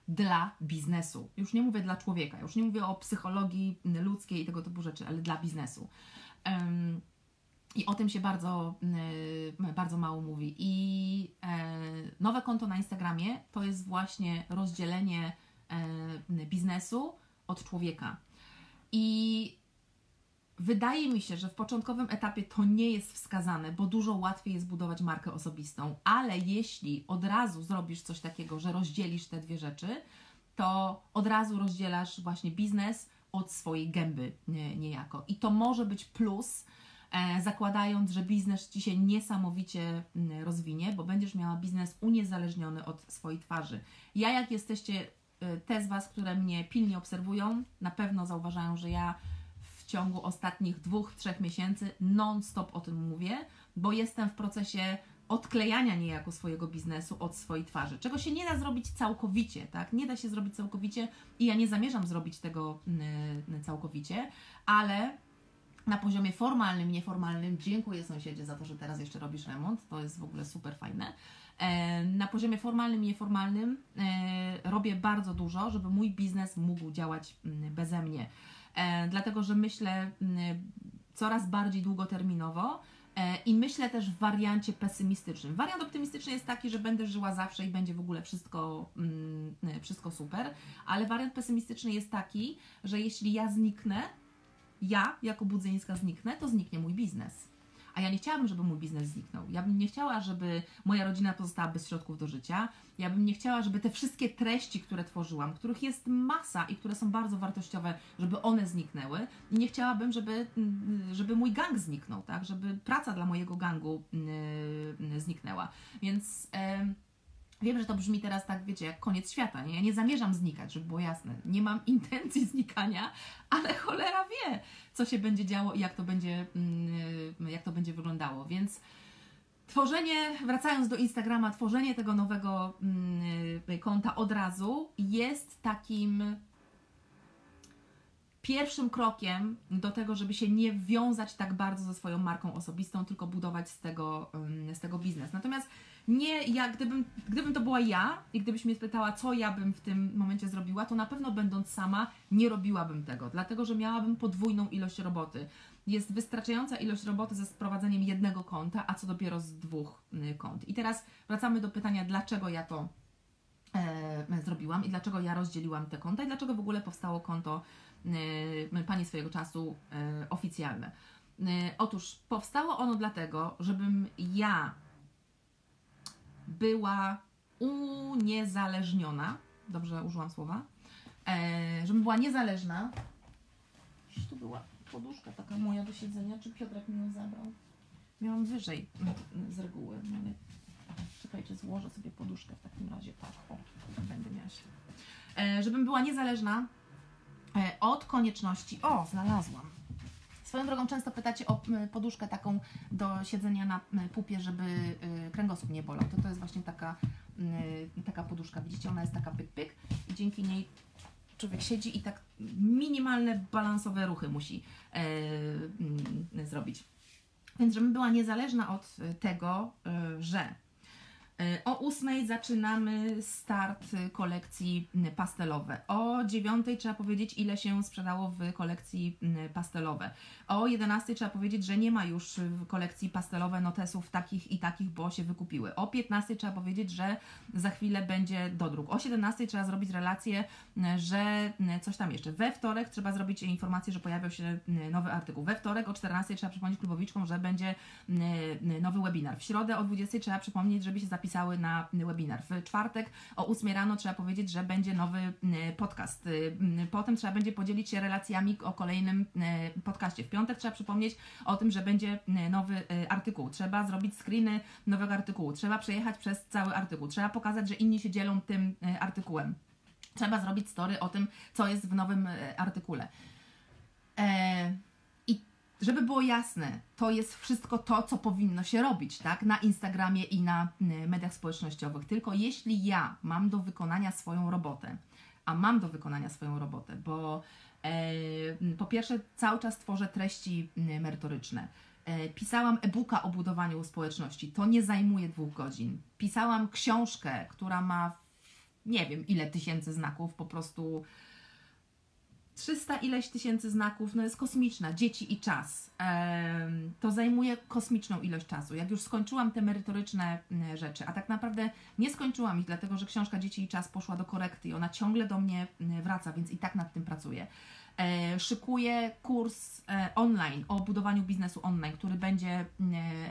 dla biznesu. Już nie mówię dla człowieka, już nie mówię o psychologii ludzkiej i tego typu rzeczy, ale dla biznesu. I o tym się bardzo, y, bardzo mało mówi. I e, nowe konto na Instagramie to jest właśnie rozdzielenie e, biznesu od człowieka. I wydaje mi się, że w początkowym etapie to nie jest wskazane, bo dużo łatwiej jest budować markę osobistą, ale jeśli od razu zrobisz coś takiego, że rozdzielisz te dwie rzeczy, to od razu rozdzielasz właśnie biznes od swojej gęby niejako. I to może być plus zakładając, że biznes Ci się niesamowicie mm, rozwinie, bo będziesz miała biznes uniezależniony od swojej twarzy. Ja, jak jesteście, e, te z Was, które mnie pilnie obserwują, na pewno zauważają, że ja w ciągu ostatnich dwóch, trzech miesięcy non-stop o tym mówię, bo jestem w procesie odklejania niejako swojego biznesu od swojej twarzy, czego się nie da zrobić całkowicie, tak? Nie da się zrobić całkowicie i ja nie zamierzam zrobić tego mm, całkowicie, ale na poziomie formalnym, nieformalnym dziękuję sąsiedzie za to, że teraz jeszcze robisz remont, to jest w ogóle super fajne. E, na poziomie formalnym i nieformalnym e, robię bardzo dużo, żeby mój biznes mógł działać mm, beze mnie. E, dlatego, że myślę mm, coraz bardziej długoterminowo i myślę też w wariancie pesymistycznym. Wariant optymistyczny jest taki, że będę żyła zawsze i będzie w ogóle wszystko, mm, wszystko super, ale wariant pesymistyczny jest taki, że jeśli ja zniknę, ja jako Budzyńska zniknę, to zniknie mój biznes. A ja nie chciałabym, żeby mój biznes zniknął. Ja bym nie chciała, żeby moja rodzina pozostała bez środków do życia. Ja bym nie chciała, żeby te wszystkie treści, które tworzyłam, których jest masa i które są bardzo wartościowe, żeby one zniknęły. I nie chciałabym, żeby, żeby mój gang zniknął, tak? Żeby praca dla mojego gangu yy, zniknęła. Więc. Yy, Wiem, że to brzmi teraz tak, wiecie, jak koniec świata. Nie? Ja nie zamierzam znikać, żeby było jasne. Nie mam intencji znikania, ale cholera wie, co się będzie działo i jak to będzie, mm, jak to będzie wyglądało. Więc Tworzenie, wracając do Instagrama, tworzenie tego nowego mm, konta od razu jest takim pierwszym krokiem do tego, żeby się nie wiązać tak bardzo ze swoją marką osobistą, tylko budować z tego, ym, z tego biznes. Natomiast nie, ja, gdybym, gdybym to była ja i gdybyś mnie spytała, co ja bym w tym momencie zrobiła, to na pewno będąc sama nie robiłabym tego, dlatego że miałabym podwójną ilość roboty. Jest wystarczająca ilość roboty ze sprowadzeniem jednego konta, a co dopiero z dwóch y, kont. I teraz wracamy do pytania, dlaczego ja to e, zrobiłam i dlaczego ja rozdzieliłam te konta i dlaczego w ogóle powstało konto e, Pani swojego czasu e, oficjalne. E, Otóż powstało ono dlatego, żebym ja była uniezależniona, dobrze użyłam słowa, e, żebym była niezależna. Gdzieś tu była poduszka taka moja do siedzenia, czy Piotrek mi ją zabrał? Miałam wyżej z reguły, no ale czekajcie, złożę sobie poduszkę w takim razie, tak, o, będę miała się. E, żebym była niezależna e, od konieczności, o, znalazłam. Swoją drogą często pytacie o poduszkę taką do siedzenia na pupie, żeby y, kręgosłup nie bolał. To to jest właśnie taka, y, taka poduszka. Widzicie, ona jest taka pyk-pyk i dzięki niej człowiek siedzi i tak minimalne balansowe ruchy musi e, zrobić. Więc żebym była niezależna od y, tego, że o ósmej zaczynamy start kolekcji y, pastelowe. O dziewiątej trzeba powiedzieć, ile się sprzedało w kolekcji y, pastelowe. O 11 trzeba powiedzieć, że nie ma już w kolekcji pastelowe notesów takich i takich, bo się wykupiły. O 15 trzeba powiedzieć, że za chwilę będzie dodruk. O 17 trzeba zrobić relację, y, że coś tam jeszcze. We wtorek trzeba zrobić informację, że pojawił się nowy artykuł. We wtorek o 14 trzeba przypomnieć klubowiczkom, że będzie nowy webinar. W środę o 20 trzeba przypomnieć, żeby się zapisały na webinar. W czwartek o 8 rano trzeba powiedzieć, że będzie nowy y, podcast. Y, y, Potem trzeba będzie podzielić się relacjami o kolejnym podcaście. W piątek trzeba przypomnieć o tym, że będzie nowy artykuł. Trzeba zrobić screeny nowego artykułu. Trzeba przejechać przez cały artykuł. Trzeba pokazać, że inni się dzielą tym artykułem. Trzeba zrobić story o tym, co jest w nowym artykule. Żeby było jasne, to jest wszystko to, co powinno się robić, tak? Na Instagramie i na y, mediach społecznościowych. Tylko jeśli ja mam do wykonania swoją robotę, a mam do wykonania swoją robotę, bo e, po pierwsze cały czas tworzę treści merytoryczne. E, Pisałam e-booka o budowaniu społeczności. To nie zajmuje dwóch godzin. Pisałam książkę, która ma nie wiem ile tysięcy znaków, po prostu 300 ileś tysięcy znaków, no jest kosmiczna, dzieci i czas. To zajmuje kosmiczną ilość czasu. Jak już skończyłam te merytoryczne rzeczy, a tak naprawdę nie skończyłam ich, dlatego że książka Dzieci i czas poszła do korekty i ona ciągle do mnie wraca, więc i tak nad tym pracuję. E, szykuję kurs e, online o budowaniu biznesu online, który będzie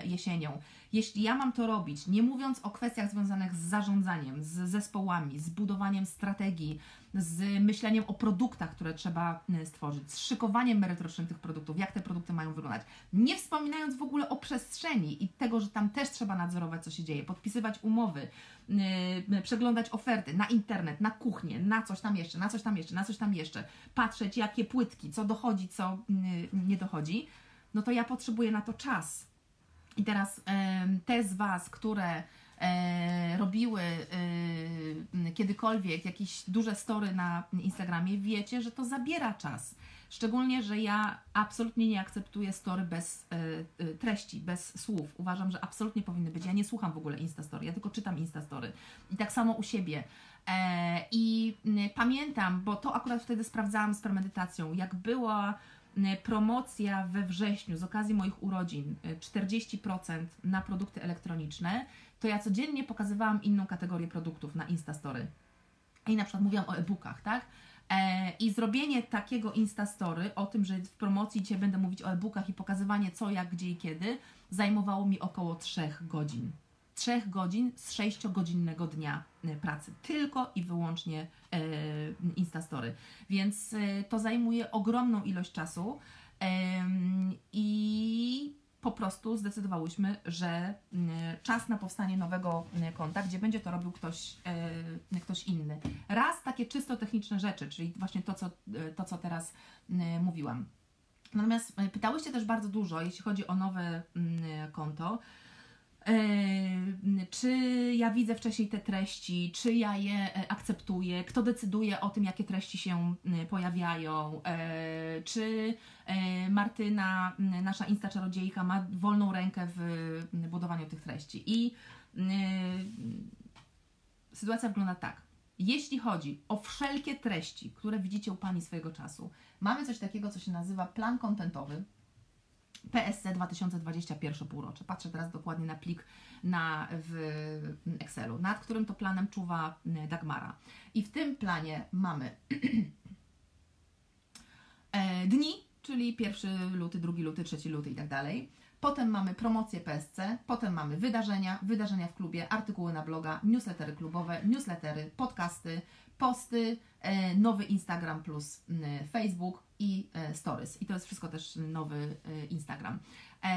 jesienią. Jeśli ja mam to robić, nie mówiąc o kwestiach związanych z zarządzaniem, z zespołami, z budowaniem strategii, z myśleniem o produktach, które trzeba y, stworzyć, z szykowaniem merytorycznym tych produktów, jak te produkty mają wyglądać. Nie wspominając w ogóle o przestrzeni i tego, że tam też trzeba nadzorować, co się dzieje, podpisywać umowy, yy, przeglądać oferty na internet, na kuchnię, na coś tam jeszcze, na coś tam jeszcze, na coś tam jeszcze, patrzeć jakie płytki, co dochodzi, co yy, nie dochodzi, no to ja potrzebuję na to czas. I teraz te z Was, które robiły e, kiedykolwiek jakieś duże story na Instagramie, wiecie, że to zabiera czas. Szczególnie, że ja absolutnie nie akceptuję story bez e, e, treści, bez słów. Uważam, że absolutnie powinny być. Ja nie słucham w ogóle Instastory, ja tylko czytam Instastory. I tak samo u siebie. E, I pamiętam, bo to akurat wtedy sprawdzałam z premedytacją, jak była promocja we wrześniu z okazji moich urodzin e, 40% na produkty elektroniczne, to ja codziennie pokazywałam inną kategorię produktów na Instastory. I na przykład mówiłam o e-bookach, tak? E, I zrobienie takiego Instastory o tym, że w promocji dzisiaj będę mówić o e-bookach i pokazywanie co, jak, gdzie i kiedy, zajmowało mi około 3 godzin. 3 godzin z 6-godzinnego dnia e, pracy. Tylko i wyłącznie e, Instastory. Więc e, to zajmuje ogromną ilość czasu. Em, I po prostu zdecydowałyśmy, że mm, czas na powstanie nowego mm, konta, gdzie będzie to robił ktoś, e, ktoś inny. Raz takie czysto techniczne rzeczy, czyli właśnie to, co, e, to, co teraz mówiłam. Natomiast e, pytałyście też bardzo dużo, jeśli chodzi o nowe mm, konto. Czy ja widzę wcześniej te treści, czy ja je e, akceptuję, kto decyduje o tym, jakie treści się pojawiają, e, czy e, Martyna, nasza Insta czarodziejka, ma wolną rękę w budowaniu tych treści. I sytuacja wygląda tak. Jeśli chodzi o wszelkie treści, które widzicie u Pani swojego czasu, mamy coś takiego, co się nazywa plan kontentowy. PSC 2021 półrocze. Patrzę teraz dokładnie na plik na, w Excelu, nad którym to planem czuwa mm, Dagmara. I w tym planie mamy e, dni, czyli 1 luty, 2 luty, 3 luty i tak dalej. Potem mamy promocję PSC, potem mamy wydarzenia, wydarzenia w klubie, artykuły na bloga, newslettery klubowe, newslettery, podcasty, posty, e, nowy Instagram plus mm, Facebook i e, Stories. I to jest wszystko też nowy e, Instagram. E,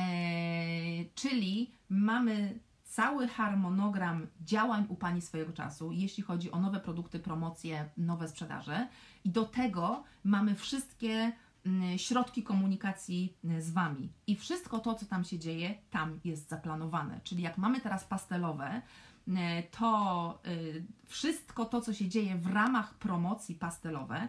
czyli mamy cały harmonogram działań u Pani swojego czasu, jeśli chodzi o nowe produkty, promocje, nowe sprzedaże. I do tego mamy wszystkie środki komunikacji z Wami. I wszystko to, co tam się dzieje, tam jest zaplanowane. Czyli jak mamy teraz pastelowe, to y, wszystko to, co się dzieje w ramach promocji pastelowe,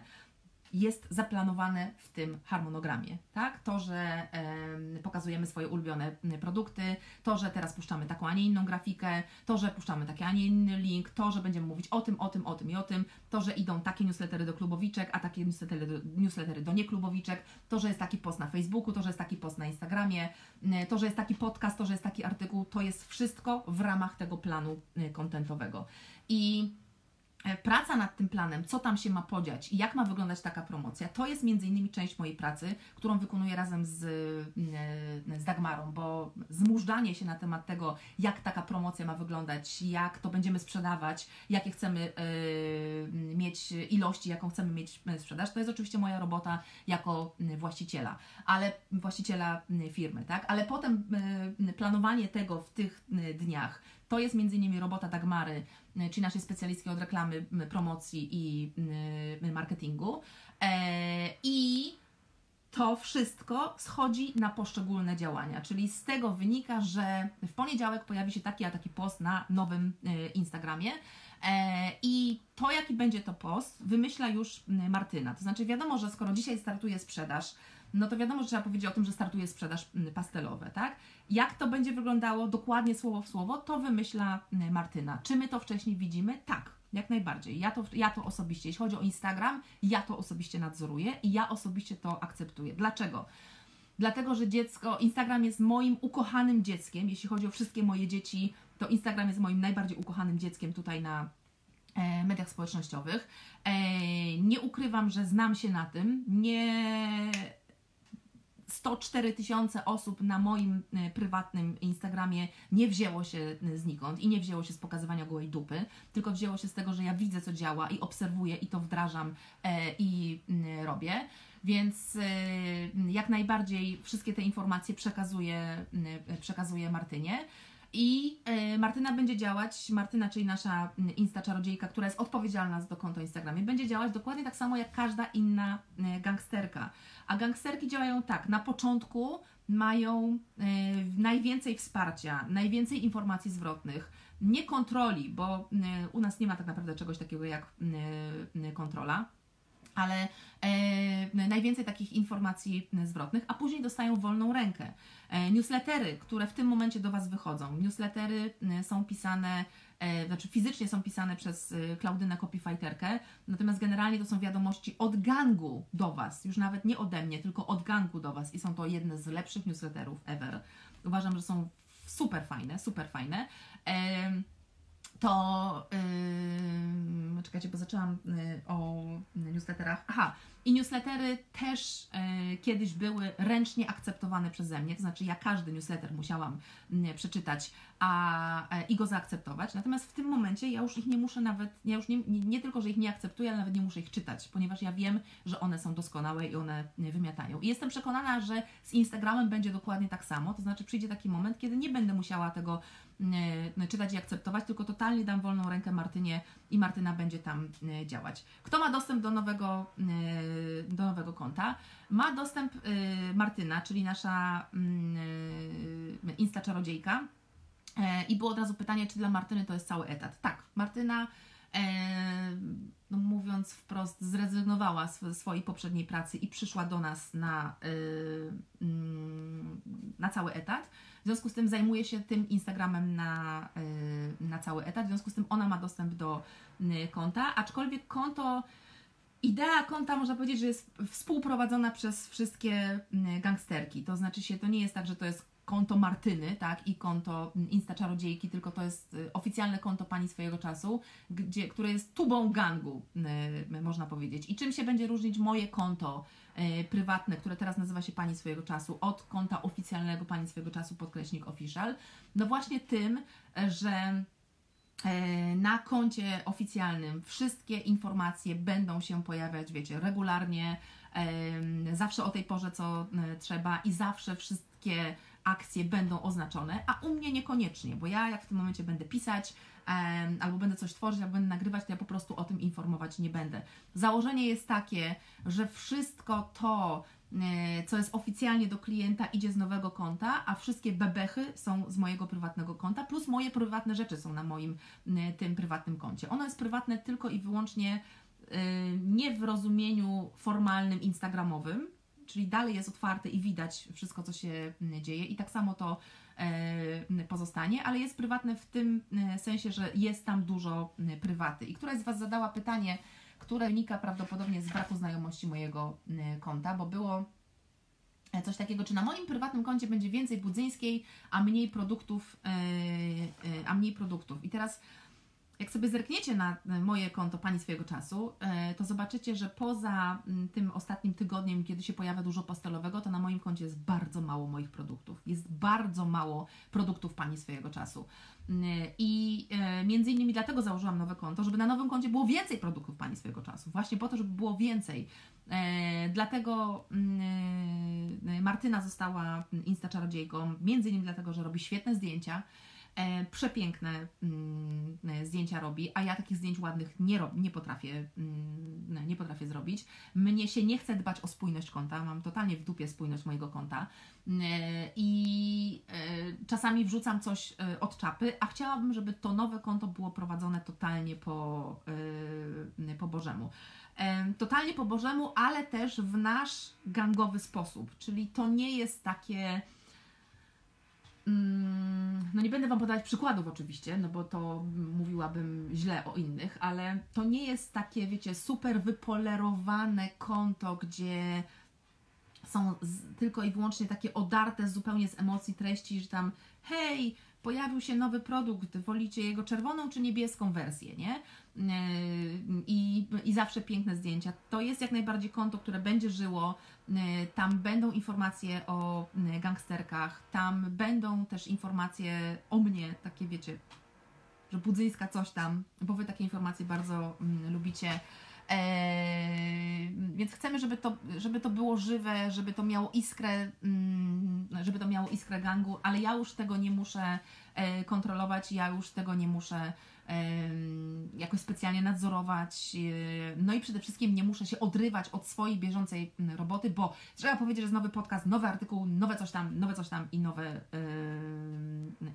jest zaplanowane w tym harmonogramie, tak? To, że em, pokazujemy swoje ulubione produkty, to, że teraz puszczamy taką, a nie inną grafikę, to, że puszczamy taki, a nie inny link, to, że będziemy mówić o tym, o tym, o tym i o tym, to, że idą takie newslettery do klubowiczek, a takie newslettery do, newslettery do nieklubowiczek, to, że jest taki post na Facebooku, to, że jest taki post na Instagramie, to, że jest taki podcast, to, że jest taki artykuł, to jest wszystko w ramach tego planu kontentowego. I praca nad tym planem, co tam się ma podziać i jak ma wyglądać taka promocja, to jest między innymi część mojej pracy, którą wykonuję razem z, mm, z Dagmarą, bo zmużdżanie się na temat tego, jak taka promocja ma wyglądać, jak to będziemy sprzedawać, jakie chcemy y, mieć ilości, jaką chcemy mieć sprzedaż, to jest oczywiście moja robota jako właściciela, ale właściciela firmy, tak? Ale potem planowanie tego w tych dniach, to jest między innymi robota Dagmary, czyli naszej specjalistki od reklamy, promocji i y, marketingu. E, I to wszystko schodzi na poszczególne działania, czyli z tego wynika, że w poniedziałek pojawi się taki a taki post na nowym y, Instagramie. E, I to, jaki będzie to post, wymyśla już y, Martyna. To znaczy, wiadomo, że skoro dzisiaj startuje sprzedaż, no to wiadomo, że trzeba powiedzieć o tym, że startuje sprzedaż y, pastelowe, tak? Jak to będzie wyglądało dokładnie słowo w słowo, to wymyśla y, Martyna. Czy my to wcześniej widzimy? Tak, jak najbardziej. Ja to, ja to osobiście, jeśli chodzi o Instagram, ja to osobiście nadzoruję i ja osobiście to akceptuję. Dlaczego? Dlatego, że dziecko, Instagram jest moim ukochanym dzieckiem. Jeśli chodzi o wszystkie moje dzieci, to Instagram jest moim najbardziej ukochanym dzieckiem tutaj na e, mediach społecznościowych. E, nie ukrywam, że znam się na tym. Nie 104 tysiące osób na moim e, prywatnym Instagramie nie wzięło się e, znikąd i nie wzięło się z pokazywania gołej dupy, tylko wzięło się z tego, że ja widzę, co działa i obserwuję i to wdrażam e, i mm, robię. Więc jak najbardziej wszystkie te informacje przekazuję, przekazuję Martynie. I e, Martyna będzie działać, Martyna, czyli nasza mm, Insta czarodziejka, która jest odpowiedzialna za to konto Instagramie, będzie działać dokładnie tak samo jak każda inna e, gangsterka. A gangsterki działają tak, na początku mają e, najwięcej wsparcia, najwięcej informacji zwrotnych, nie kontroli, bo u nas nie ma tak naprawdę czegoś takiego jak kontrola ale e, najwięcej takich informacji zwrotnych, a później dostają wolną rękę. E, newslettery, które w tym momencie do Was wychodzą. Newslettery e, są pisane, e, znaczy fizycznie są pisane przez Klaudynę Copyfighterkę, natomiast generalnie to są wiadomości od gangu do Was, już nawet nie ode mnie, tylko od gangu do Was i są to jedne z lepszych newsletterów ever. Uważam, że są super fajne, super fajne. To yy, czekajcie, bo zaczęłam o newsletterach. Aha, i newslettery też yy, kiedyś były ręcznie akceptowane przeze mnie, to znaczy ja każdy newsletter musiałam przeczytać a, e, i go zaakceptować. Natomiast w tym momencie ja już ich nie muszę nawet, ja już nie, nie, nie tylko, że ich nie akceptuję, ale nawet nie muszę ich czytać, ponieważ ja wiem, że one są doskonałe i one wymiatają. I jestem przekonana, że z Instagramem będzie dokładnie tak samo, to znaczy przyjdzie taki moment, kiedy nie będę musiała tego czytać i akceptować, tylko totalnie dam wolną rękę Martynie i Martyna będzie tam działać. Kto ma dostęp do nowego, do nowego konta? Ma dostęp e, Martyna, czyli nasza mm, e, Insta czarodziejka. E, I było od razu pytanie, czy dla Martyny to jest cały etat. Tak, Martyna, e, no mówiąc wprost, zrezygnowała z swojej poprzedniej pracy i przyszła do nas na, mm, na cały etat. W związku z tym zajmuje się tym Instagramem na, na cały etat. W związku z tym ona ma dostęp do y, konta, aczkolwiek konto. Idea konta można powiedzieć, że jest współprowadzona przez wszystkie y, gangsterki. To znaczy się, to nie jest tak, że to jest konto Martyny, tak, i konto Insta Czarodziejki, tylko to jest y, oficjalne konto pani swojego czasu, gdzie, które jest tubą gangu, można powiedzieć. I czym się będzie różnić moje konto y, prywatne, które teraz nazywa się pani swojego czasu, od konta oficjalnego pani swojego czasu, podkreśnik official? No właśnie tym, że na koncie oficjalnym wszystkie informacje będą się pojawiać, wiecie, regularnie, em, zawsze o tej porze, co e, trzeba i zawsze wszystkie akcje będą oznaczone, a u mnie niekoniecznie, bo ja jak w tym momencie będę pisać albo będę coś tworzyć, albo będę nagrywać, to ja po prostu o tym informować nie będę. Założenie jest takie, że wszystko to, e, co jest oficjalnie do klienta, idzie z nowego konta, a wszystkie bebechy są z mojego prywatnego konta, plus moje prywatne rzeczy są na moim e, tym prywatnym koncie. Ono jest prywatne tylko i wyłącznie e, nie w rozumieniu formalnym instagramowym, czyli dalej jest otwarte i widać wszystko, co się dzieje i tak samo to e, pozostanie, ale jest prywatne w tym e, sensie, że jest tam dużo prywaty. I któraś z Was zadała pytanie, które wynika prawdopodobnie z braku znajomości mojego m, konta, bo było e, coś takiego, czy na moim prywatnym koncie będzie więcej budzyńskiej, a mniej produktów, e, e, a mniej produktów. I teraz jak sobie zerkniecie na moje konto Pani swojego czasu, to zobaczycie, że poza mm, tym ostatnim tygodniem, kiedy się pojawia dużo pastelowego, to na moim koncie jest bardzo mało moich produktów. Jest bardzo mało produktów Pani swojego czasu. I e, między innymi dlatego założyłam nowe konto, żeby na nowym koncie było więcej produktów Pani swojego czasu. Właśnie po to, żeby było więcej. E, Dlatego mm, Martyna została Insta czarodziejką, między innymi dlatego, że robi świetne zdjęcia. E, przepiękne mm, e, zdjęcia robi, a ja takich zdjęć ładnych nie, rob, nie, potrafię, mm, nie potrafię zrobić. Mnie się nie chce dbać o spójność konta, mam totalnie w dupie spójność mojego konta e, i czasami wrzucam coś od czapy, a chciałabym, żeby to nowe konto było prowadzone totalnie po, po Bożemu. Totalnie po Bożemu, ale też w nasz gangowy sposób, czyli to nie jest takie Mm, no nie będę Wam podawać przykładów oczywiście, no bo to mówiłabym źle o innych, ale to nie jest takie, wiecie, super wypolerowane konto, gdzie są tylko i wyłącznie takie odarte zupełnie z emocji treści, że tam hej, pojawił się nowy produkt, wolicie jego czerwoną czy niebieską wersję, nie? Yy, I, I zawsze piękne zdjęcia. To jest jak najbardziej konto, które będzie żyło. Yy, Tam będą informacje o yy, gangsterkach, tam będą też informacje o mnie, takie wiecie, że budzyńska coś tam, bo Wy takie informacje bardzo mm, lubicie. Eee, więc chcemy, żeby to, żeby to było żywe, żeby to miało iskrę, mm, żeby to miało iskrę gangu, ale ja już tego nie muszę e, kontrolować, ja już tego nie muszę em, jakoś specjalnie nadzorować. e, No i przede wszystkim nie muszę się odrywać od swojej bieżącej roboty, bo trzeba powiedzieć, że jest nowy podcast, nowy artykuł, nowe coś tam, nowe coś tam i nowe,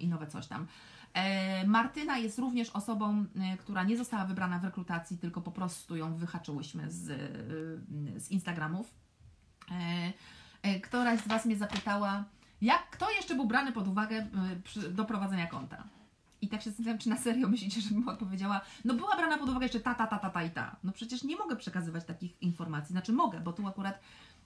i nowe coś tam. E, Martyna jest również osobą, e, która nie została wybrana w rekrutacji, tylko po prostu ją wyhaczyłyśmy z, e, z Instagramów. E, e, Któraś z Was mnie zapytała, jak, kto jeszcze był brany pod uwagę e, przy, do prowadzenia konta? I tak się zastanawiam, czy na serio myślicie, żebym odpowiedziała, no była brana pod uwagę jeszcze ta, ta, ta, ta, ta i ta. No przecież nie mogę przekazywać takich informacji, znaczy mogę, bo tu akurat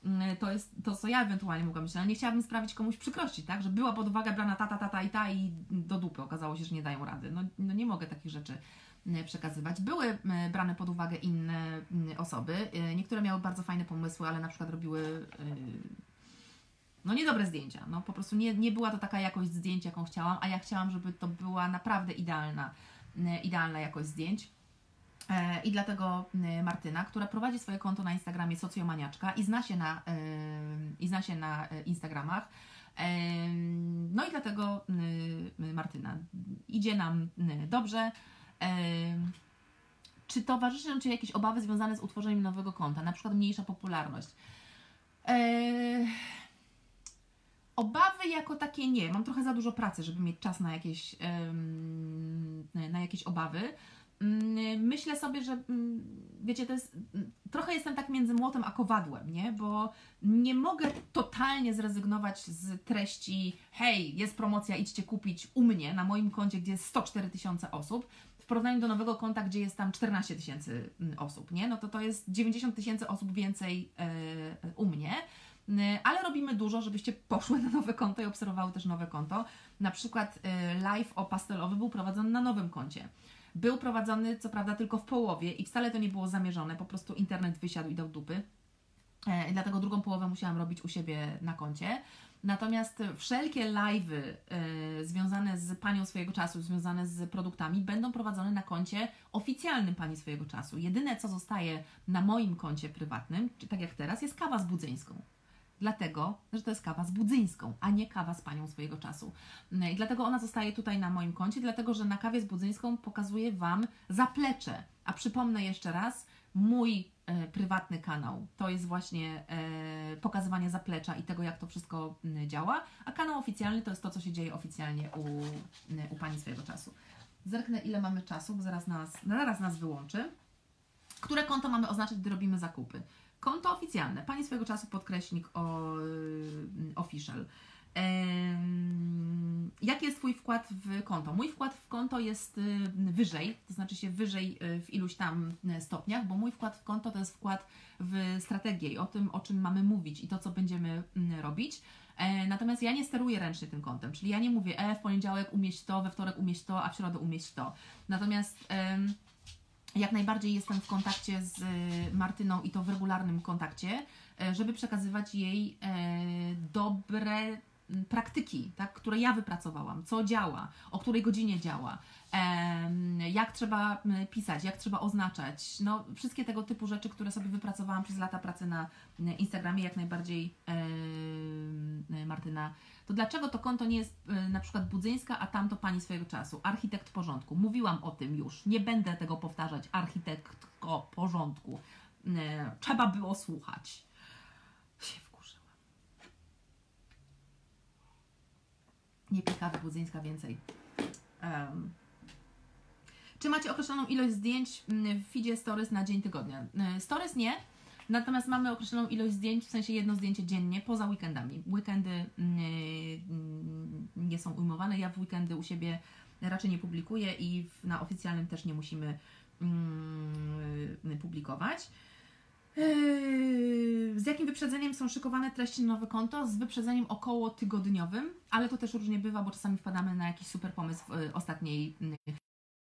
mm, to jest to, co ja ewentualnie mogłam myśleć, ale nie chciałabym sprawić komuś przykrości, tak? Że była pod uwagę brana ta, ta, ta, ta i ta i do dupy okazało się, że nie dają rady. No, no nie mogę takich rzeczy mm, przekazywać. Były mm, brane pod uwagę inne osoby. Y, Niektóre miały bardzo fajne pomysły, ale na przykład robiły y, no niedobre zdjęcia. No po prostu nie, nie była to taka jakość zdjęć, jaką chciałam, a ja chciałam, żeby to była naprawdę idealna, idealna jakość zdjęć. E, I dlatego Martyna, która prowadzi swoje konto na Instagramie Socjomaniaczka i zna się na, i zna się na y, Instagramach. No i dlatego Martyna idzie nam dobrze. Czy towarzyszą Ci jakieś obawy związane z utworzeniem nowego konta, na przykład mniejsza popularność? Obawy jako takie nie. Mam trochę za dużo pracy, żeby mieć czas na jakieś, na jakieś obawy. Mm, Myślę sobie, że mm, wiecie, to jest. mm, Trochę jestem tak między młotem a kowadłem, nie? Bo nie mogę totalnie zrezygnować z treści. Hej, jest promocja, idźcie kupić u mnie na moim koncie, gdzie jest 104 tysiące osób, w porównaniu do nowego konta, gdzie jest tam 14 tysięcy osób, nie? No to to jest 90 tysięcy osób więcej e, u mnie. N- Ale robimy dużo, żebyście poszły na nowe konto i obserwowały też nowe konto. Na przykład e, live o pastelowy był prowadzony na nowym koncie. Był prowadzony, co prawda, tylko w połowie i wcale to nie było zamierzone, po prostu internet wysiadł i dał dupy. E, dlatego drugą połowę musiałam robić u siebie na koncie. Natomiast wszelkie live'y e, związane z panią swojego czasu, związane z produktami, będą prowadzone na koncie oficjalnym pani swojego czasu. Jedyne, co zostaje na moim koncie prywatnym, czy tak jak teraz, jest kawa z budzyńską. Dlatego, że to jest kawa z budzyńską, a nie kawa z panią swojego czasu. No I dlatego ona zostaje tutaj na moim koncie, dlatego że na kawie z budzyńską pokazuję Wam zaplecze. A przypomnę jeszcze raz, mój e, prywatny kanał to jest właśnie e, pokazywanie zaplecza i tego, jak to wszystko m, działa, a kanał oficjalny to jest to, co się dzieje oficjalnie u, m, u pani swojego czasu. Zerknę, ile mamy czasu, bo zaraz nas, zaraz nas wyłączy. Które konto mamy oznaczyć, gdy robimy zakupy? Konto oficjalne, pani swojego czasu podkreśnik o, y, official. Jaki jest Twój wkład w konto? Mój wkład w konto jest y, wyżej, to znaczy się wyżej y, w iluś tam stopniach, bo mój wkład w konto to jest wkład w strategię i o tym, o czym mamy mówić i to, co będziemy mm, robić. E, Natomiast ja nie steruję ręcznie tym kontem, czyli ja nie mówię, e, w poniedziałek umieść to, we wtorek umieść to, a w środę umieść to. Natomiast jak najbardziej jestem w kontakcie z y, Martyną i to w regularnym kontakcie, e, żeby przekazywać jej e, dobre praktyki, tak, które ja wypracowałam, co działa, o której godzinie działa, jak trzeba pisać, jak trzeba oznaczać, no wszystkie tego typu rzeczy, które sobie wypracowałam przez lata pracy na Instagramie, jak najbardziej Martyna. To dlaczego to konto nie jest e, na przykład Budzyńska, a tamto pani swojego czasu? Architekt porządku. Mówiłam o tym już. Nie będę tego powtarzać. Architektko porządku. Trzeba było słuchać. Się wkurzyłam. Nie pikawy Budzyńska więcej. Em. Czy macie określoną ilość zdjęć mm, w feedzie Stories na dzień tygodnia? E, Stories nie, natomiast mamy określoną ilość zdjęć, w sensie jedno zdjęcie dziennie, poza weekendami. Weekendy mm, mm, nie są ujmowane, ja w weekendy u siebie raczej nie publikuję i na oficjalnym też nie musimy mm, publikować. Yy, Z jakim wyprzedzeniem są szykowane treści na nowe konto? Z wyprzedzeniem około tygodniowym, ale to też różnie bywa, bo czasami wpadamy na jakiś super pomysł w y, ostatniej mm,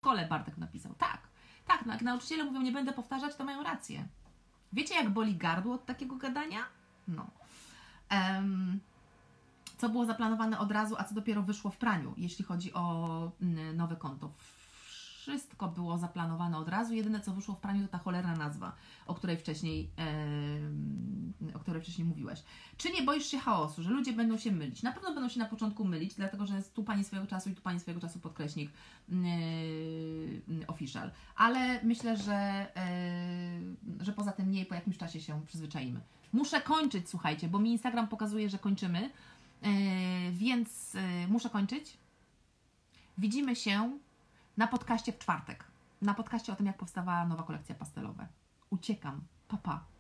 szkole Bartek napisał. Tak, tak, no, jak nauczyciele mówią, nie będę powtarzać, to mają rację. Wiecie, jak boli gardło od takiego gadania? No. Em, co było zaplanowane od razu, a co dopiero wyszło w praniu, jeśli chodzi o mm, nowe konto? Wszystko było zaplanowane od razu, jedyne co wyszło w praniu to ta cholerna nazwa, o której wcześniej, em, o której wcześniej mówiłeś. Czy nie boisz się chaosu, że ludzie będą się mylić? Na pewno będą się na początku mylić, dlatego że jest tu pani swojego czasu i tu pani swojego czasu podkreśnik yy, official. Ale myślę, że, yy, że poza tym nie po jakimś czasie się przyzwyczaimy. Muszę kończyć, słuchajcie, bo mi Instagram pokazuje, że kończymy, yy, więc yy, muszę kończyć. Widzimy się na podcaście w czwartek. Na podcaście o tym, jak powstawała nowa kolekcja pastelowa. Uciekam. Papa. Pa.